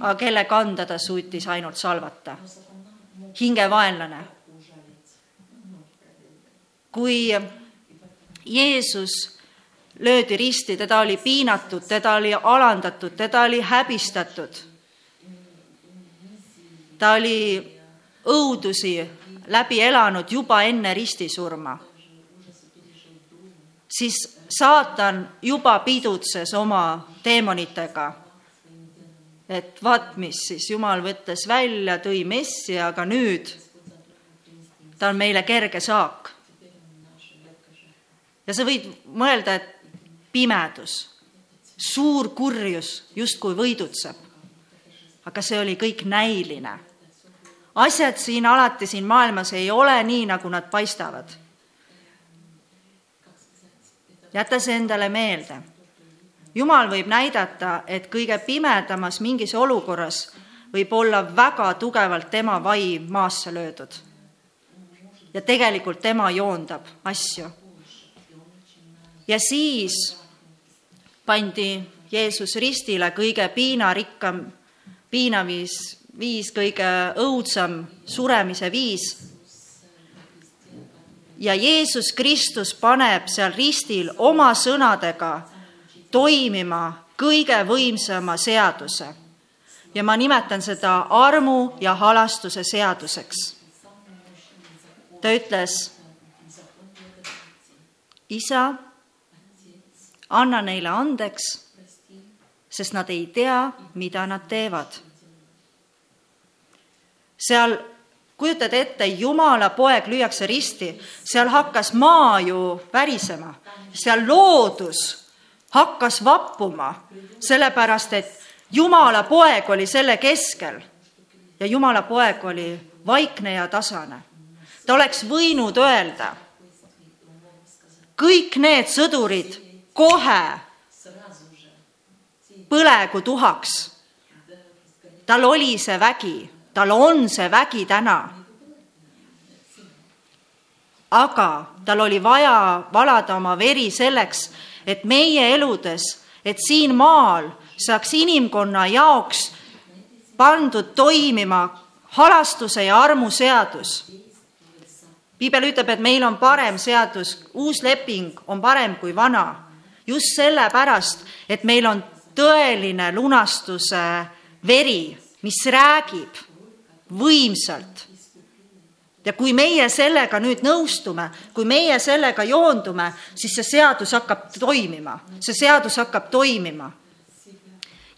[SPEAKER 1] aga kelle kanda ta suutis ainult salvata. hingevaenlane. kui Jeesus löödi risti, teda oli piinatud, teda oli alandatud, teda oli häbistatud. Ta oli õudusi läbi elanud juba enne ristisurma. siis saatan juba pidutses oma teemonitega. et vaat, mis siis Jumal võttis välja, tõi messi, aga nüüd ta on meile kerge saak. ja sa võid mõelda, et pimedus. suur kurjus justkui võidutseb. Aga see oli kõik näiline. asjad siin alati siin maailmas ei ole nii, nagu nad paistavad. jäta see endale meelde. jumal võib näidata, et kõige pimedamas mingis olukorras võib olla väga tugevalt tema vaim maasse löödud. ja tegelikult tema joondab asju. ja siis pandi Jeesus ristile kõige piinarikkam, piinaviis, viis, kõige õudsam suremise viis. ja Jeesus Kristus paneb seal ristil oma sõnadega toimima kõige võimsama seaduse ja ma nimetan seda armu ja halastuse seaduseks. ta ütles, isa, anna neile andeks, sest nad ei tea, mida nad teevad. seal kujutad ette, Jumala poeg lüüakse risti, seal hakkas maa ju värisema, seal loodus hakkas vappuma, sellepärast et Jumala poeg oli selle keskel ja Jumala poeg oli vaikne ja tasane. ta oleks võinud öelda, kõik need sõdurid kohe põlegu tuhaks. tal oli see vägi, tal on see vägi täna. aga tal oli vaja valada oma veri selleks, et meie eludes, et siin maal saaks inimkonna jaoks pandud toimima halastuse ja armu seadus. piibel ütleb, et meil on parem seadus, uus leping on parem kui vana. just sellepärast, et meil on tõeline lunastuse veri, mis räägib võimsalt. ja kui meie sellega nüüd nõustume, kui meie sellega joondume, siis see seadus hakkab toimima, see seadus hakkab toimima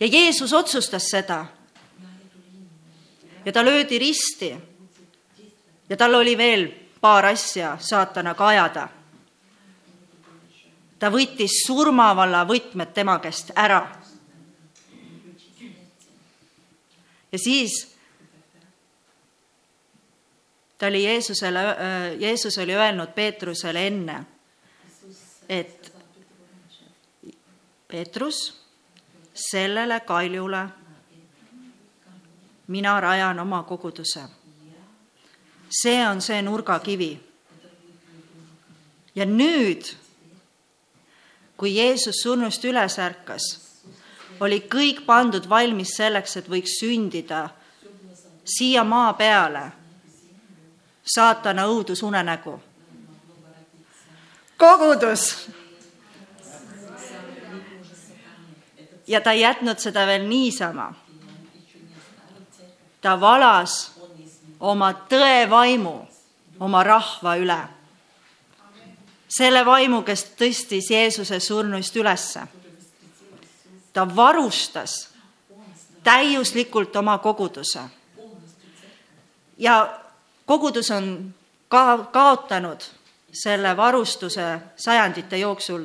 [SPEAKER 1] ja Jeesus otsustas seda. ja ta löödi risti. ja tal oli veel paar asja saatanaga ajada. ta võttis surmavalla võtmed tema käest ära. Ja siis ta oli Jeesusele, Jeesus oli öelnud Peetrusele enne, et Peetrus sellele kaljule mina rajan oma koguduse. see on see nurgakivi. ja nüüd, kui Jeesus surnust üles ärkas, oli kõik pandud valmis selleks, et võiks sündida siia maa peale saatana õudusunenägu. kogudus ja ta ei jätnud seda veel niisama. ta valas oma tõevaimu oma rahva üle. selle vaimu, kes tõstis Jeesuse surnuist ülesse. Ta varustas täiuslikult oma koguduse. ja kogudus on ka kaotanud selle varustuse sajandite jooksul,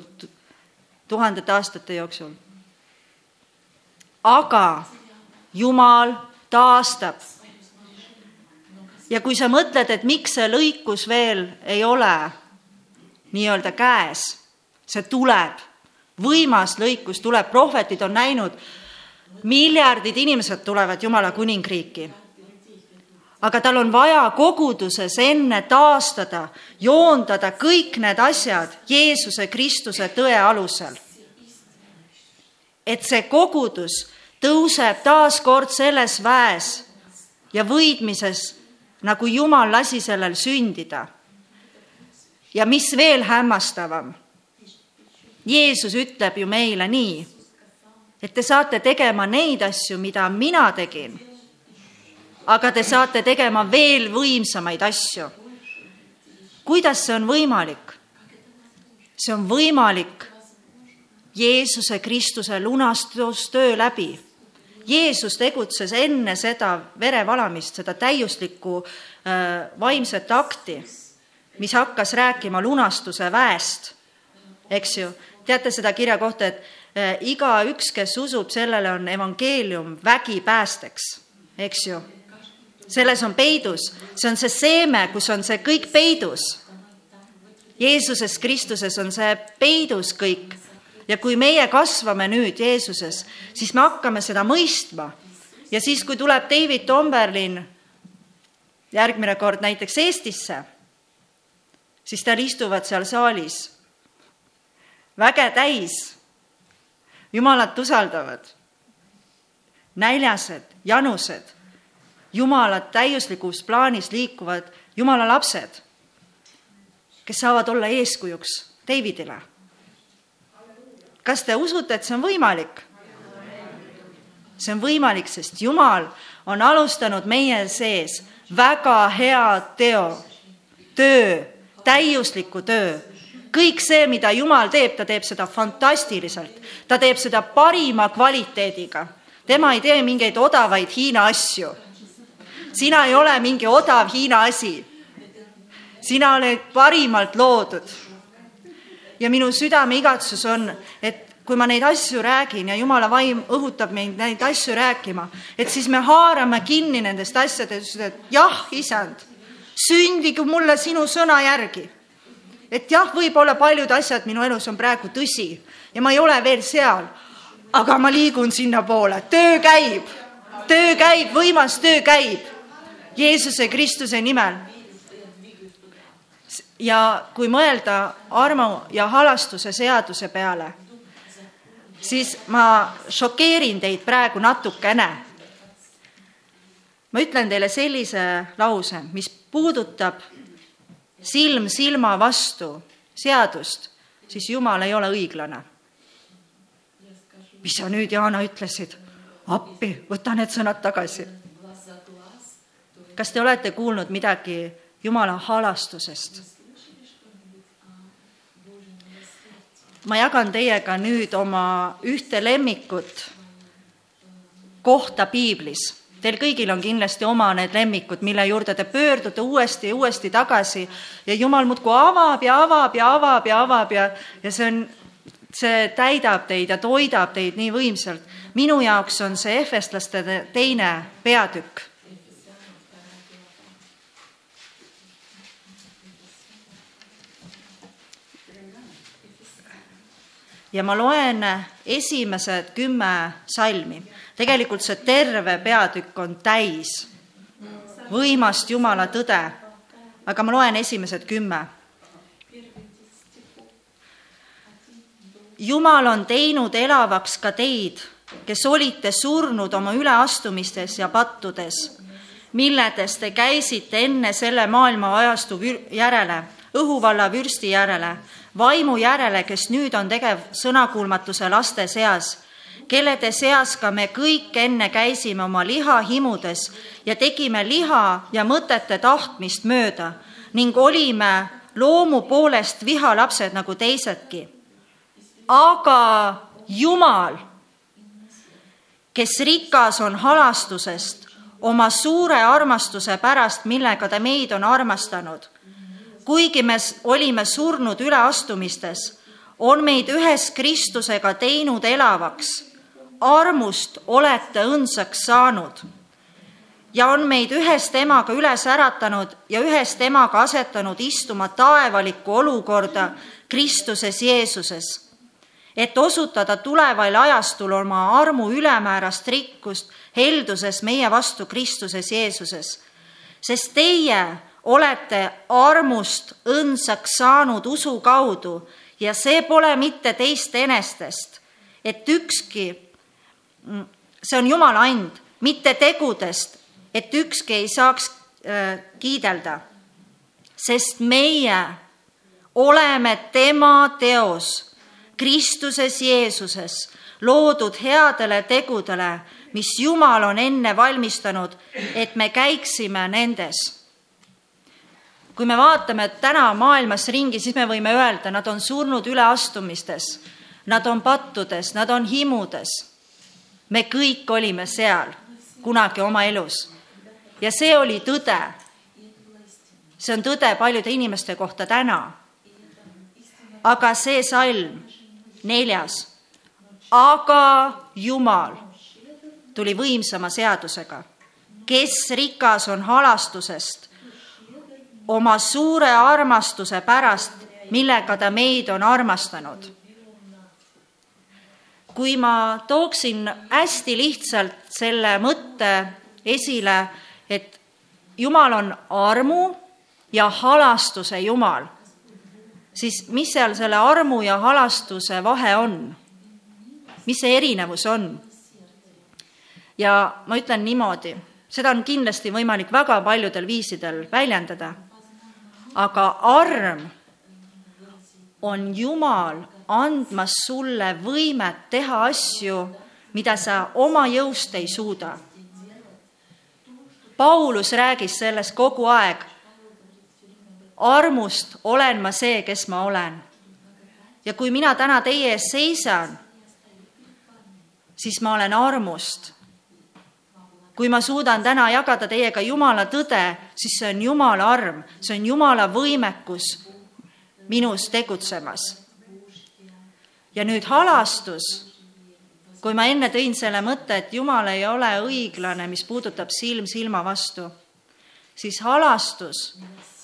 [SPEAKER 1] tuhandete aastate jooksul aga Jumal taastab. ja kui sa mõtled, et miks see lõikus veel ei ole nii-öelda käes, see tuleb, võimas lõikus tuleb, prohvetid on näinud, miljardid inimesed tulevad Jumala kuningriiki. aga tal on vaja koguduses enne taastada, joondada kõik need asjad Jeesuse Kristuse tõe alusel. et see kogudus tõuseb taas kord selles väes ja võidmises, nagu Jumal lasi sellel sündida. ja mis veel hämmastavam, Jeesus ütleb ju meile nii, et te saate tegema neid asju, mida mina tegin, aga te saate tegema veel võimsamaid asju. kuidas see on võimalik? see on võimalik Jeesuse Kristuse lunastustöö läbi Jeesus tegutses enne seda verevalamist, seda täiuslikku äh, vaimset akti, mis hakkas rääkima lunastuse väest, eks ju. Teate seda kirja kohta, et eh, igaüks, kes usub, sellele on evangeelium vägipäästeks, eks ju. selles on peidus, see on see seeme, kus on see kõik peidus. Jeesuses Kristuses on see peidus kõik ja kui meie kasvame nüüd Jeesuses, siis me hakkame seda mõistma. ja siis, kui tuleb David Tomberlin järgmine kord näiteks Eestisse, siis tal istuvad seal saalis väge täis, jumalat usaldavad, näljased, janused, jumalad täiuslikus plaanis liikuvad. Jumala lapsed, kes saavad olla eeskujuks Davidile. Kas te usute, et see on võimalik? see on võimalik, sest Jumal on alustanud meie sees väga hea teo, töö, täiusliku töö. Kõik see, mida Jumal teeb, ta teeb seda fantastiliselt, ta teeb seda parima kvaliteediga. tema ei tee mingeid odavaid Hiina asju. sina ei ole mingi odav Hiina asi. sina oled parimalt loodud ja minu südame igatsus on, et kui ma neid asju räägin ja jumala vaim õhutab meid neid asju rääkima, et siis me haarame kinni nendest asjadest, et jah, isand, sündigu mulle sinu sõna järgi. Et jah, võib-olla paljud asjad minu elus on praegu tõsi ja ma ei ole veel seal, aga ma liigun sinnapoole, töö käib, töö käib, võimas töö käib Jeesuse Kristuse nimel. Ja kui mõelda armu ja halastuse seaduse peale, siis ma šokeerin teid praegu natukene. ma ütlen teile sellise lause, mis puudutab silm silma vastu seadust, siis Jumal ei ole õiglane. mis sa nüüd, Jaana, ütlesid? appi, võta need sõnad tagasi. kas te olete kuulnud midagi Jumala halastusest? ma jagan teiega nüüd oma ühte lemmikut kohta piiblis. Teil kõigil on kindlasti oma need lemmikud, mille juurde te pöördute uuesti ja uuesti tagasi ja Jumal muudkui avab ja avab ja avab ja avab ja, ja see on, see täidab teid ja toidab teid nii võimsalt. minu jaoks on see Efestlaste teine peatükk ja ma loen esimesed kümme salmi. Tegelikult see terve peatükk on täis võimast Jumala tõde, aga ma loen esimesed kümme. Jumal on teinud elavaks ka teid, kes olite surnud oma üleastumistes ja pattudes, milledes te käisite enne selle maailma ajastu järele, õhuvalla vürsti järele vaimu järele, kes nüüd on tegev sõnakuulmatuse laste seas, kellede seas ka me kõik enne käisime oma liha himudes ja tegime liha ja mõtete tahtmist mööda ning olime loomu poolest vihalapsed nagu teisedki. aga Jumal, kes rikas on halastusest oma suure armastuse pärast, millega ta meid on armastanud kuigi me olime surnud üleastumistes, on meid ühes Kristusega teinud elavaks. Armust olete õndsaks saanud ja on meid ühest temaga üles äratanud ja ühest temaga asetanud istuma taevalikku olukorda Kristuses Jeesuses, et osutada tuleval ajastul oma armu ülemäärast rikkust helduses meie vastu Kristuses Jeesuses. sest teie olete armust õndsaks saanud usu kaudu ja see pole mitte teist enestest, et ükski, see on Jumala and, mitte tegudest, et ükski ei saaks kiidelda. sest meie oleme tema teos Kristuses Jeesuses, loodud headele tegudele, mis Jumal on enne valmistanud, et me käiksime nendes kui me vaatame täna maailmas ringi, siis me võime öelda, nad on surnud üleastumistes, nad on pattudes, nad on himudes. Me kõik olime seal kunagi oma elus ja see oli tõde. see on tõde paljude inimeste kohta täna. aga see salm, neljas, aga Jumal tuli võimsama seadusega, kes rikas on halastusest oma suure armastuse pärast, millega ta meid on armastanud. Kui ma tooksin hästi lihtsalt selle mõtte esile, et Jumal on armu ja halastuse Jumal, siis mis seal selle armu ja halastuse vahe on? mis see erinevus on? ja ma ütlen niimoodi, seda on kindlasti võimalik väga paljudel viisidel väljendada, aga arm on Jumal andmas sulle võimet teha asju, mida sa oma jõust ei suuda. Paulus räägis sellest kogu aeg. armust olen ma see, kes ma olen. ja kui mina täna teie ees seisan, siis ma olen armust. kui ma suudan täna jagada teiega Jumala tõde, siis see on Jumala arm, see on Jumala võimekus minus tegutsemas. Ja nüüd halastus, kui ma enne tõin selle mõtte, et Jumal ei ole õiglane, mis puudutab silm silma vastu, siis halastus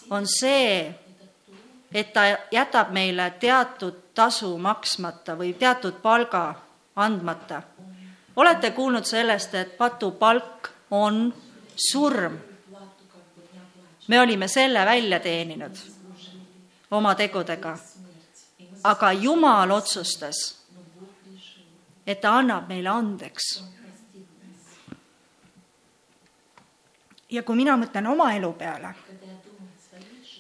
[SPEAKER 1] on see, et ta jätab meile teatud tasu maksmata või teatud palga andmata. olete kuulnud sellest, et patupalk on surm? me olime selle välja teeninud oma tegudega. Aga Jumal otsustas, et ta annab meile andeks. ja kui mina mõtlen oma elu peale,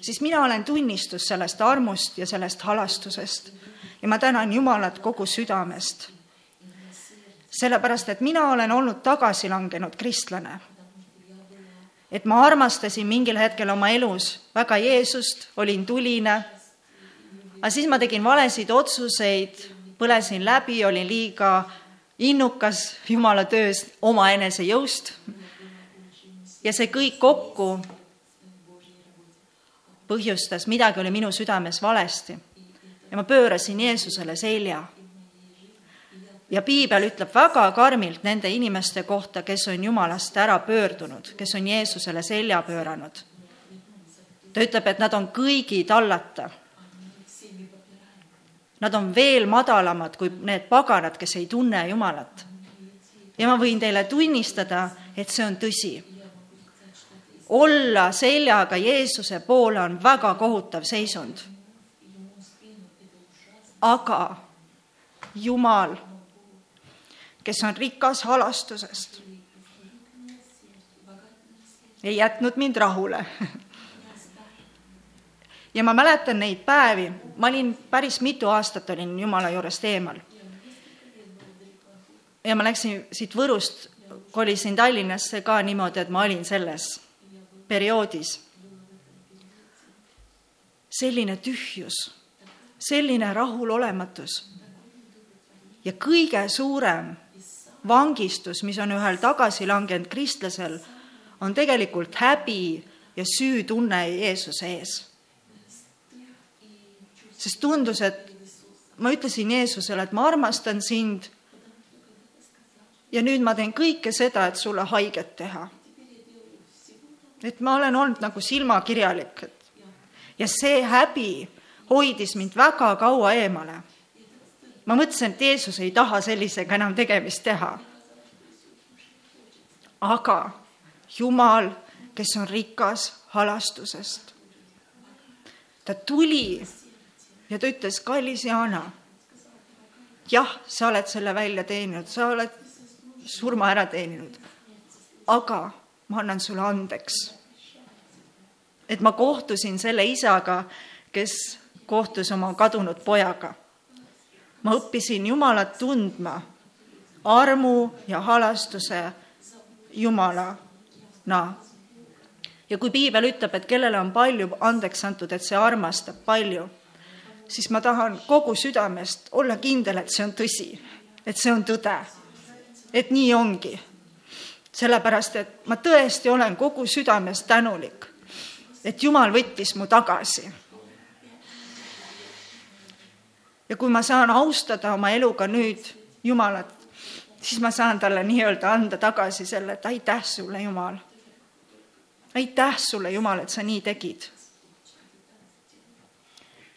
[SPEAKER 1] siis mina olen tunnistus sellest armust ja sellest halastusest ja ma tänan Jumalat kogu südamest. sellepärast, et mina olen olnud tagasilangenud kristlane et ma armastasin mingil hetkel oma elus väga Jeesust, olin tuline, aga siis ma tegin valesid otsuseid, põlesin läbi, olin liiga innukas Jumala töös omaenese jõust. ja see kõik kokku põhjustas, midagi oli minu südames valesti. ja ma pöörasin Jeesusele selja ja piibel ütleb väga karmilt nende inimeste kohta, kes on Jumalast ära pöördunud, kes on Jeesusele selja pööranud. ta ütleb, et nad on kõigi tallata. Nad on veel madalamad kui need paganad, kes ei tunne Jumalat. ja ma võin teile tunnistada, et see on tõsi. olla seljaga Jeesuse poole on väga kohutav seisund. aga Jumal kes on rikas halastusest, ei jätnud mind rahule. *laughs* ja ma mäletan neid päevi, ma olin päris mitu aastat olin Jumala juurest eemal. ja ma läksin siit Võrust, kolisin Tallinnasse ka niimoodi, et ma olin selles perioodis. selline tühjus, selline rahulolematus ja kõige suurem vangistus, mis on ühel tagasilangenud kristlasel, on tegelikult häbi ja süütunne Jeesuse ees. Sest tundus, et ma ütlesin Jeesusele, et ma armastan sind ja nüüd ma teen kõike seda, et sulle haiget teha. et ma olen olnud nagu silmakirjalik, et ja see häbi hoidis mind väga kaua eemale ma mõtlesin, et Jeesus ei taha sellisega enam tegemist teha. aga Jumal, kes on rikas halastusest, ta tuli ja ta ütles, kallis Jaana, jah, sa oled selle välja teeninud, sa oled surma ära teeninud, aga ma annan sulle andeks. et ma kohtusin selle isaga, kes kohtus oma kadunud pojaga ma õppisin Jumalat tundma armu ja halastuse Jumalana. ja kui piibel ütleb, et kellele on palju andeks antud, et see armastab palju, siis ma tahan kogu südamest olla kindel, et see on tõsi, et see on tõde, et nii ongi. sellepärast, et ma tõesti olen kogu südamest tänulik, et Jumal võttis mu tagasi ja kui ma saan austada oma eluga nüüd Jumalat, siis ma saan talle nii-öelda anda tagasi selle, et aitäh sulle, Jumal. aitäh sulle, Jumal, et sa nii tegid.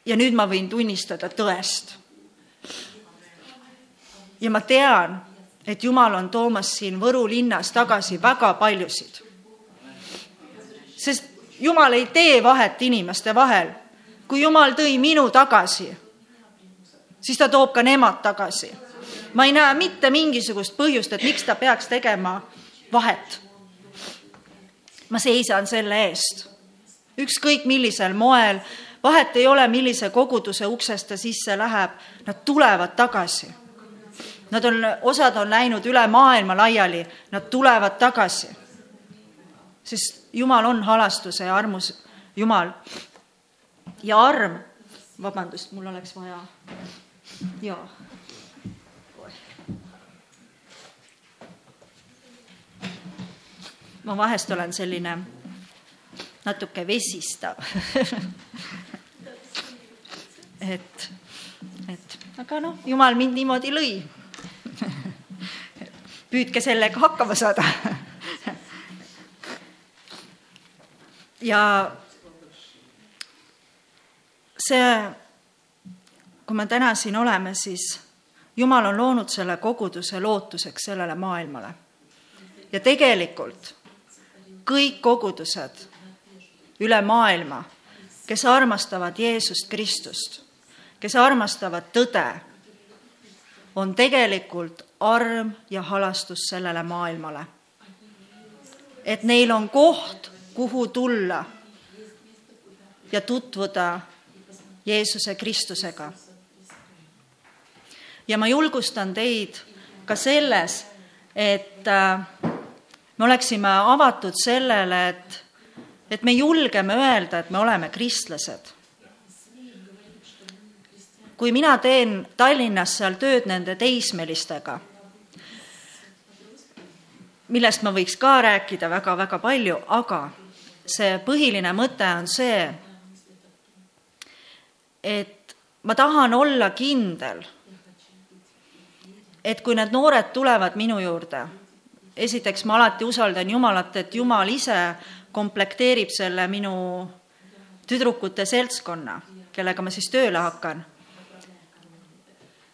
[SPEAKER 1] Ja nüüd ma võin tunnistada tõest. ja ma tean, et Jumal on toomas siin Võru linnas tagasi väga paljusid. sest Jumal ei tee vahet inimeste vahel. kui Jumal tõi minu tagasi, siis ta toob ka nemad tagasi. ma ei näe mitte mingisugust põhjust, et miks ta peaks tegema vahet. ma seisan selle eest, ükskõik millisel moel, vahet ei ole, millise koguduse uksest ta sisse läheb, nad tulevad tagasi Nad on, osad on läinud üle maailma laiali, nad tulevad tagasi. sest Jumal on halastuse ja armus Jumal. ja arm, vabandust, mul oleks vaja, jaa. ma vahest olen selline natuke vesistav *laughs* et, et aga noh, Jumal mind niimoodi lõi. Püüdke sellega hakkama saada. Ja see, kui me täna siin oleme, siis Jumal on loonud selle koguduse lootuseks sellele maailmale. ja tegelikult kõik kogudused üle maailma, kes armastavad Jeesust Kristust, kes armastavad tõde, on tegelikult arm ja halastus sellele maailmale. et neil on koht, kuhu tulla ja tutvuda Jeesuse Kristusega. ja ma julgustan teid ka selles, et äh, me oleksime avatud sellele, et, et me julgeme öelda, et me oleme kristlased kui mina teen Tallinnas seal tööd nende teismelistega, millest ma võiks ka rääkida väga-väga palju, aga see põhiline mõte on see, et ma tahan olla kindel, et kui need noored tulevad minu juurde, esiteks ma alati usaldan Jumalat, et Jumal ise komplekteerib selle minu tüdrukute seltskonna, kellega ma siis tööle hakkan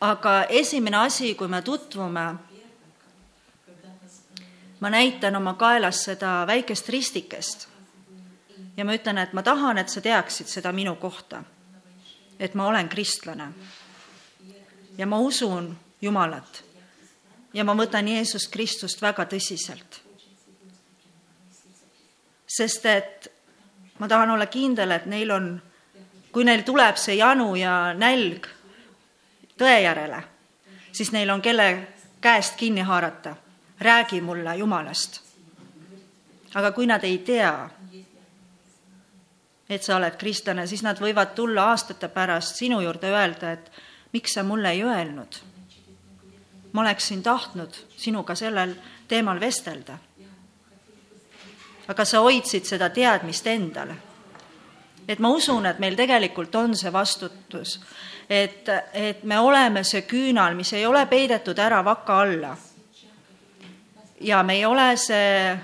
[SPEAKER 1] aga esimene asi, kui me tutvume, ma näitan oma kaelas seda väikest ristikest ja ma ütlen, et ma tahan, et sa teaksid seda minu kohta. et ma olen kristlane. ja ma usun Jumalat. ja ma võtan Jeesus Kristust väga tõsiselt. sest et ma tahan olla kindel, et neil on, kui neil tuleb see janu ja nälg tõe järele, siis neil on kelle käest kinni haarata. räägi mulle Jumalast. aga kui nad ei tea, et sa oled kristlane, siis nad võivad tulla aastate pärast sinu juurde öelda, et miks sa mulle ei öelnud. ma oleksin tahtnud sinuga sellel teemal vestelda. aga sa hoidsid seda teadmist endale. Et ma usun, et meil tegelikult on see vastutus et, et me oleme see küünal, mis ei ole peidetud ära vaka alla. ja me ei ole see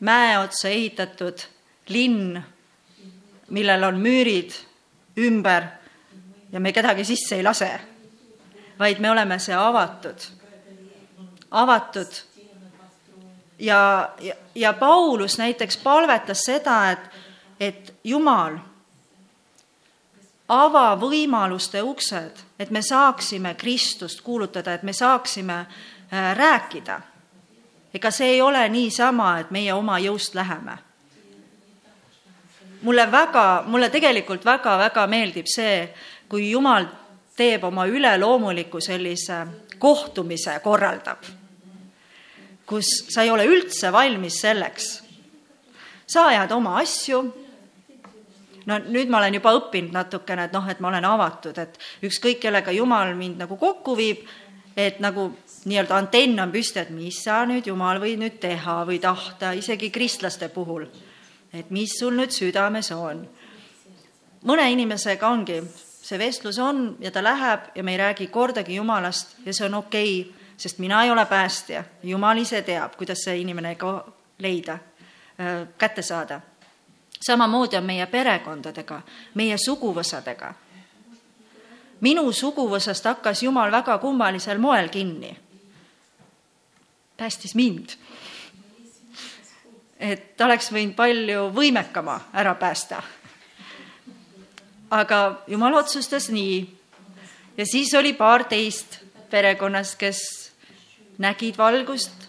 [SPEAKER 1] mäe otsa ehitatud linn, millel on müürid ümber ja me kedagi sisse ei lase, vaid me oleme see avatud, avatud. ja, ja, ja Paulus näiteks palvetas seda, et, Jumal ava võimaluste uksed, et me saaksime Kristust kuulutada, et me saaksime äh, rääkida. ega see ei ole niisama, et meie oma jõust läheme. mulle väga, mulle tegelikult väga-väga meeldib see, kui Jumal teeb oma üleloomuliku sellise kohtumise, korraldab, kus sa ei ole üldse valmis selleks. sa ajad oma asju no nüüd ma olen juba õppinud natukene, et noh, et ma olen avatud, et ükskõik, kellega Jumal mind nagu kokku viib, et nagu nii-öelda antenn on püsti, et mis sa nüüd, Jumal, võid nüüd teha või tahta, isegi kristlaste puhul. et mis sul nüüd südames on. mõne inimesega ongi see vestlus on ja ta läheb ja me ei räägi kordagi Jumalast ja see on okei okay,, sest mina ei ole päästja, Jumal ise teab, kuidas see inimene ka leida, kätte saada. Samamoodi on meie perekondadega, meie suguvõsadega. minu suguvõsast hakkas Jumal väga kummalisel moel kinni. päästis mind et oleks võinud palju võimekama ära päästa. aga jumal otsustas nii. ja siis oli paar teist perekonnas, kes nägid valgust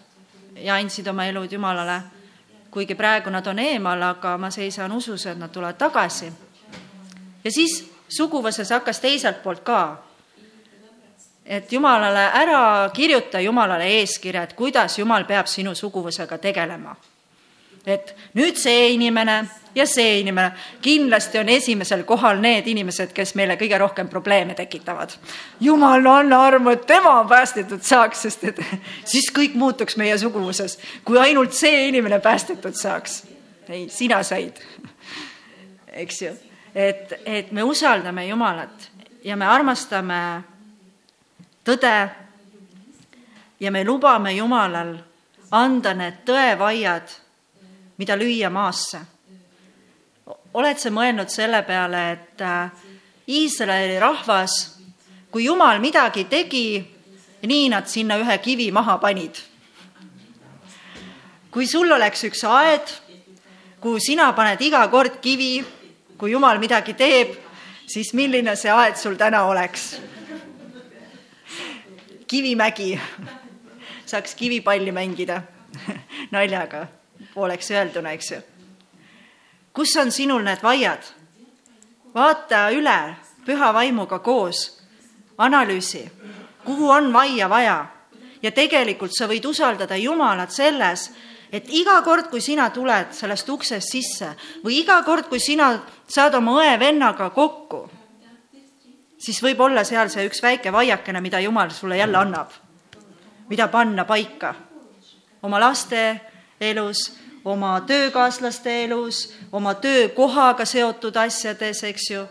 [SPEAKER 1] ja andsid oma elud Jumalale. Kuigi praegu nad on eemal, aga ma seisan usus, et nad tulevad tagasi. ja siis suguvõsas hakkas teiselt poolt ka et Jumalale ära kirjuta Jumalale eeskirja, et kuidas Jumal peab sinu suguvõsaga tegelema et nüüd see inimene ja see inimene, kindlasti on esimesel kohal need inimesed, kes meile kõige rohkem probleeme tekitavad. jumal, anna armu, et tema päästetud saaks, sest et *laughs* siis kõik muutuks meie suguvõses, kui ainult see inimene päästetud saaks. ei, sina said, *laughs* eks ju, et, et me usaldame Jumalat ja me armastame tõde ja me lubame Jumalal anda need tõevaiad mida lüüa maasse. oled sa mõelnud selle peale, et äh, Iisraeli rahvas, kui Jumal midagi tegi, nii nad sinna ühe kivi maha panid. kui sul oleks üks aed, kuhu sina paned iga kord kivi, kui Jumal midagi teeb, siis milline see aed sul täna oleks? kivimägi, saaks kivipalli mängida *laughs* naljaga pooleks öelduna, eks ju. kus on sinul need vaiad? vaata üle püha vaimuga koos, analüüsi, kuhu on vaia vaja ja tegelikult sa võid usaldada Jumalat selles, et iga kord, kui sina tuled sellest uksest sisse või iga kord, kui sina saad oma õe-vennaga kokku, siis võib olla seal see üks väike vaiakene, mida Jumal sulle jälle annab, mida panna paika oma laste elus, oma töökaaslaste elus, oma töökohaga seotud asjades, eks ju.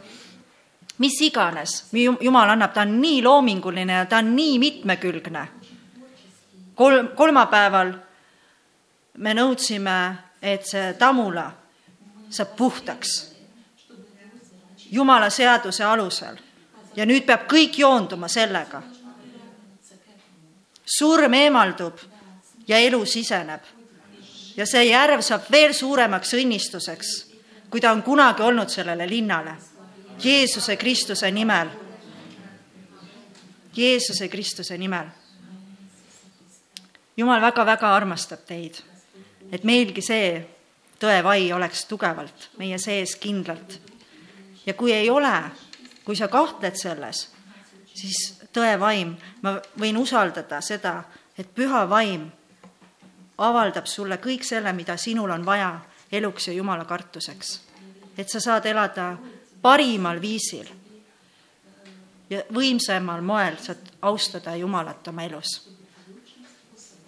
[SPEAKER 1] mis iganes, Jumal annab, ta on nii loominguline ja ta on nii mitmekülgne. kolm, kolmapäeval me nõudsime, et see tamula saab puhtaks Jumala seaduse alusel ja nüüd peab kõik joonduma sellega. surm eemaldub ja elu siseneb ja see järv saab veel suuremaks õnnistuseks, kui ta on kunagi olnud sellele linnale. Jeesuse Kristuse nimel. Jeesuse Kristuse nimel. jumal väga-väga armastab teid, et meilgi see tõevai oleks tugevalt meie sees kindlalt. ja kui ei ole, kui sa kahtled selles, siis tõevaim, ma võin usaldada seda, et püha vaim avaldab sulle kõik selle, mida sinul on vaja eluks ja Jumala kartuseks. et sa saad elada parimal viisil ja võimsamal moel saad austada Jumalat oma elus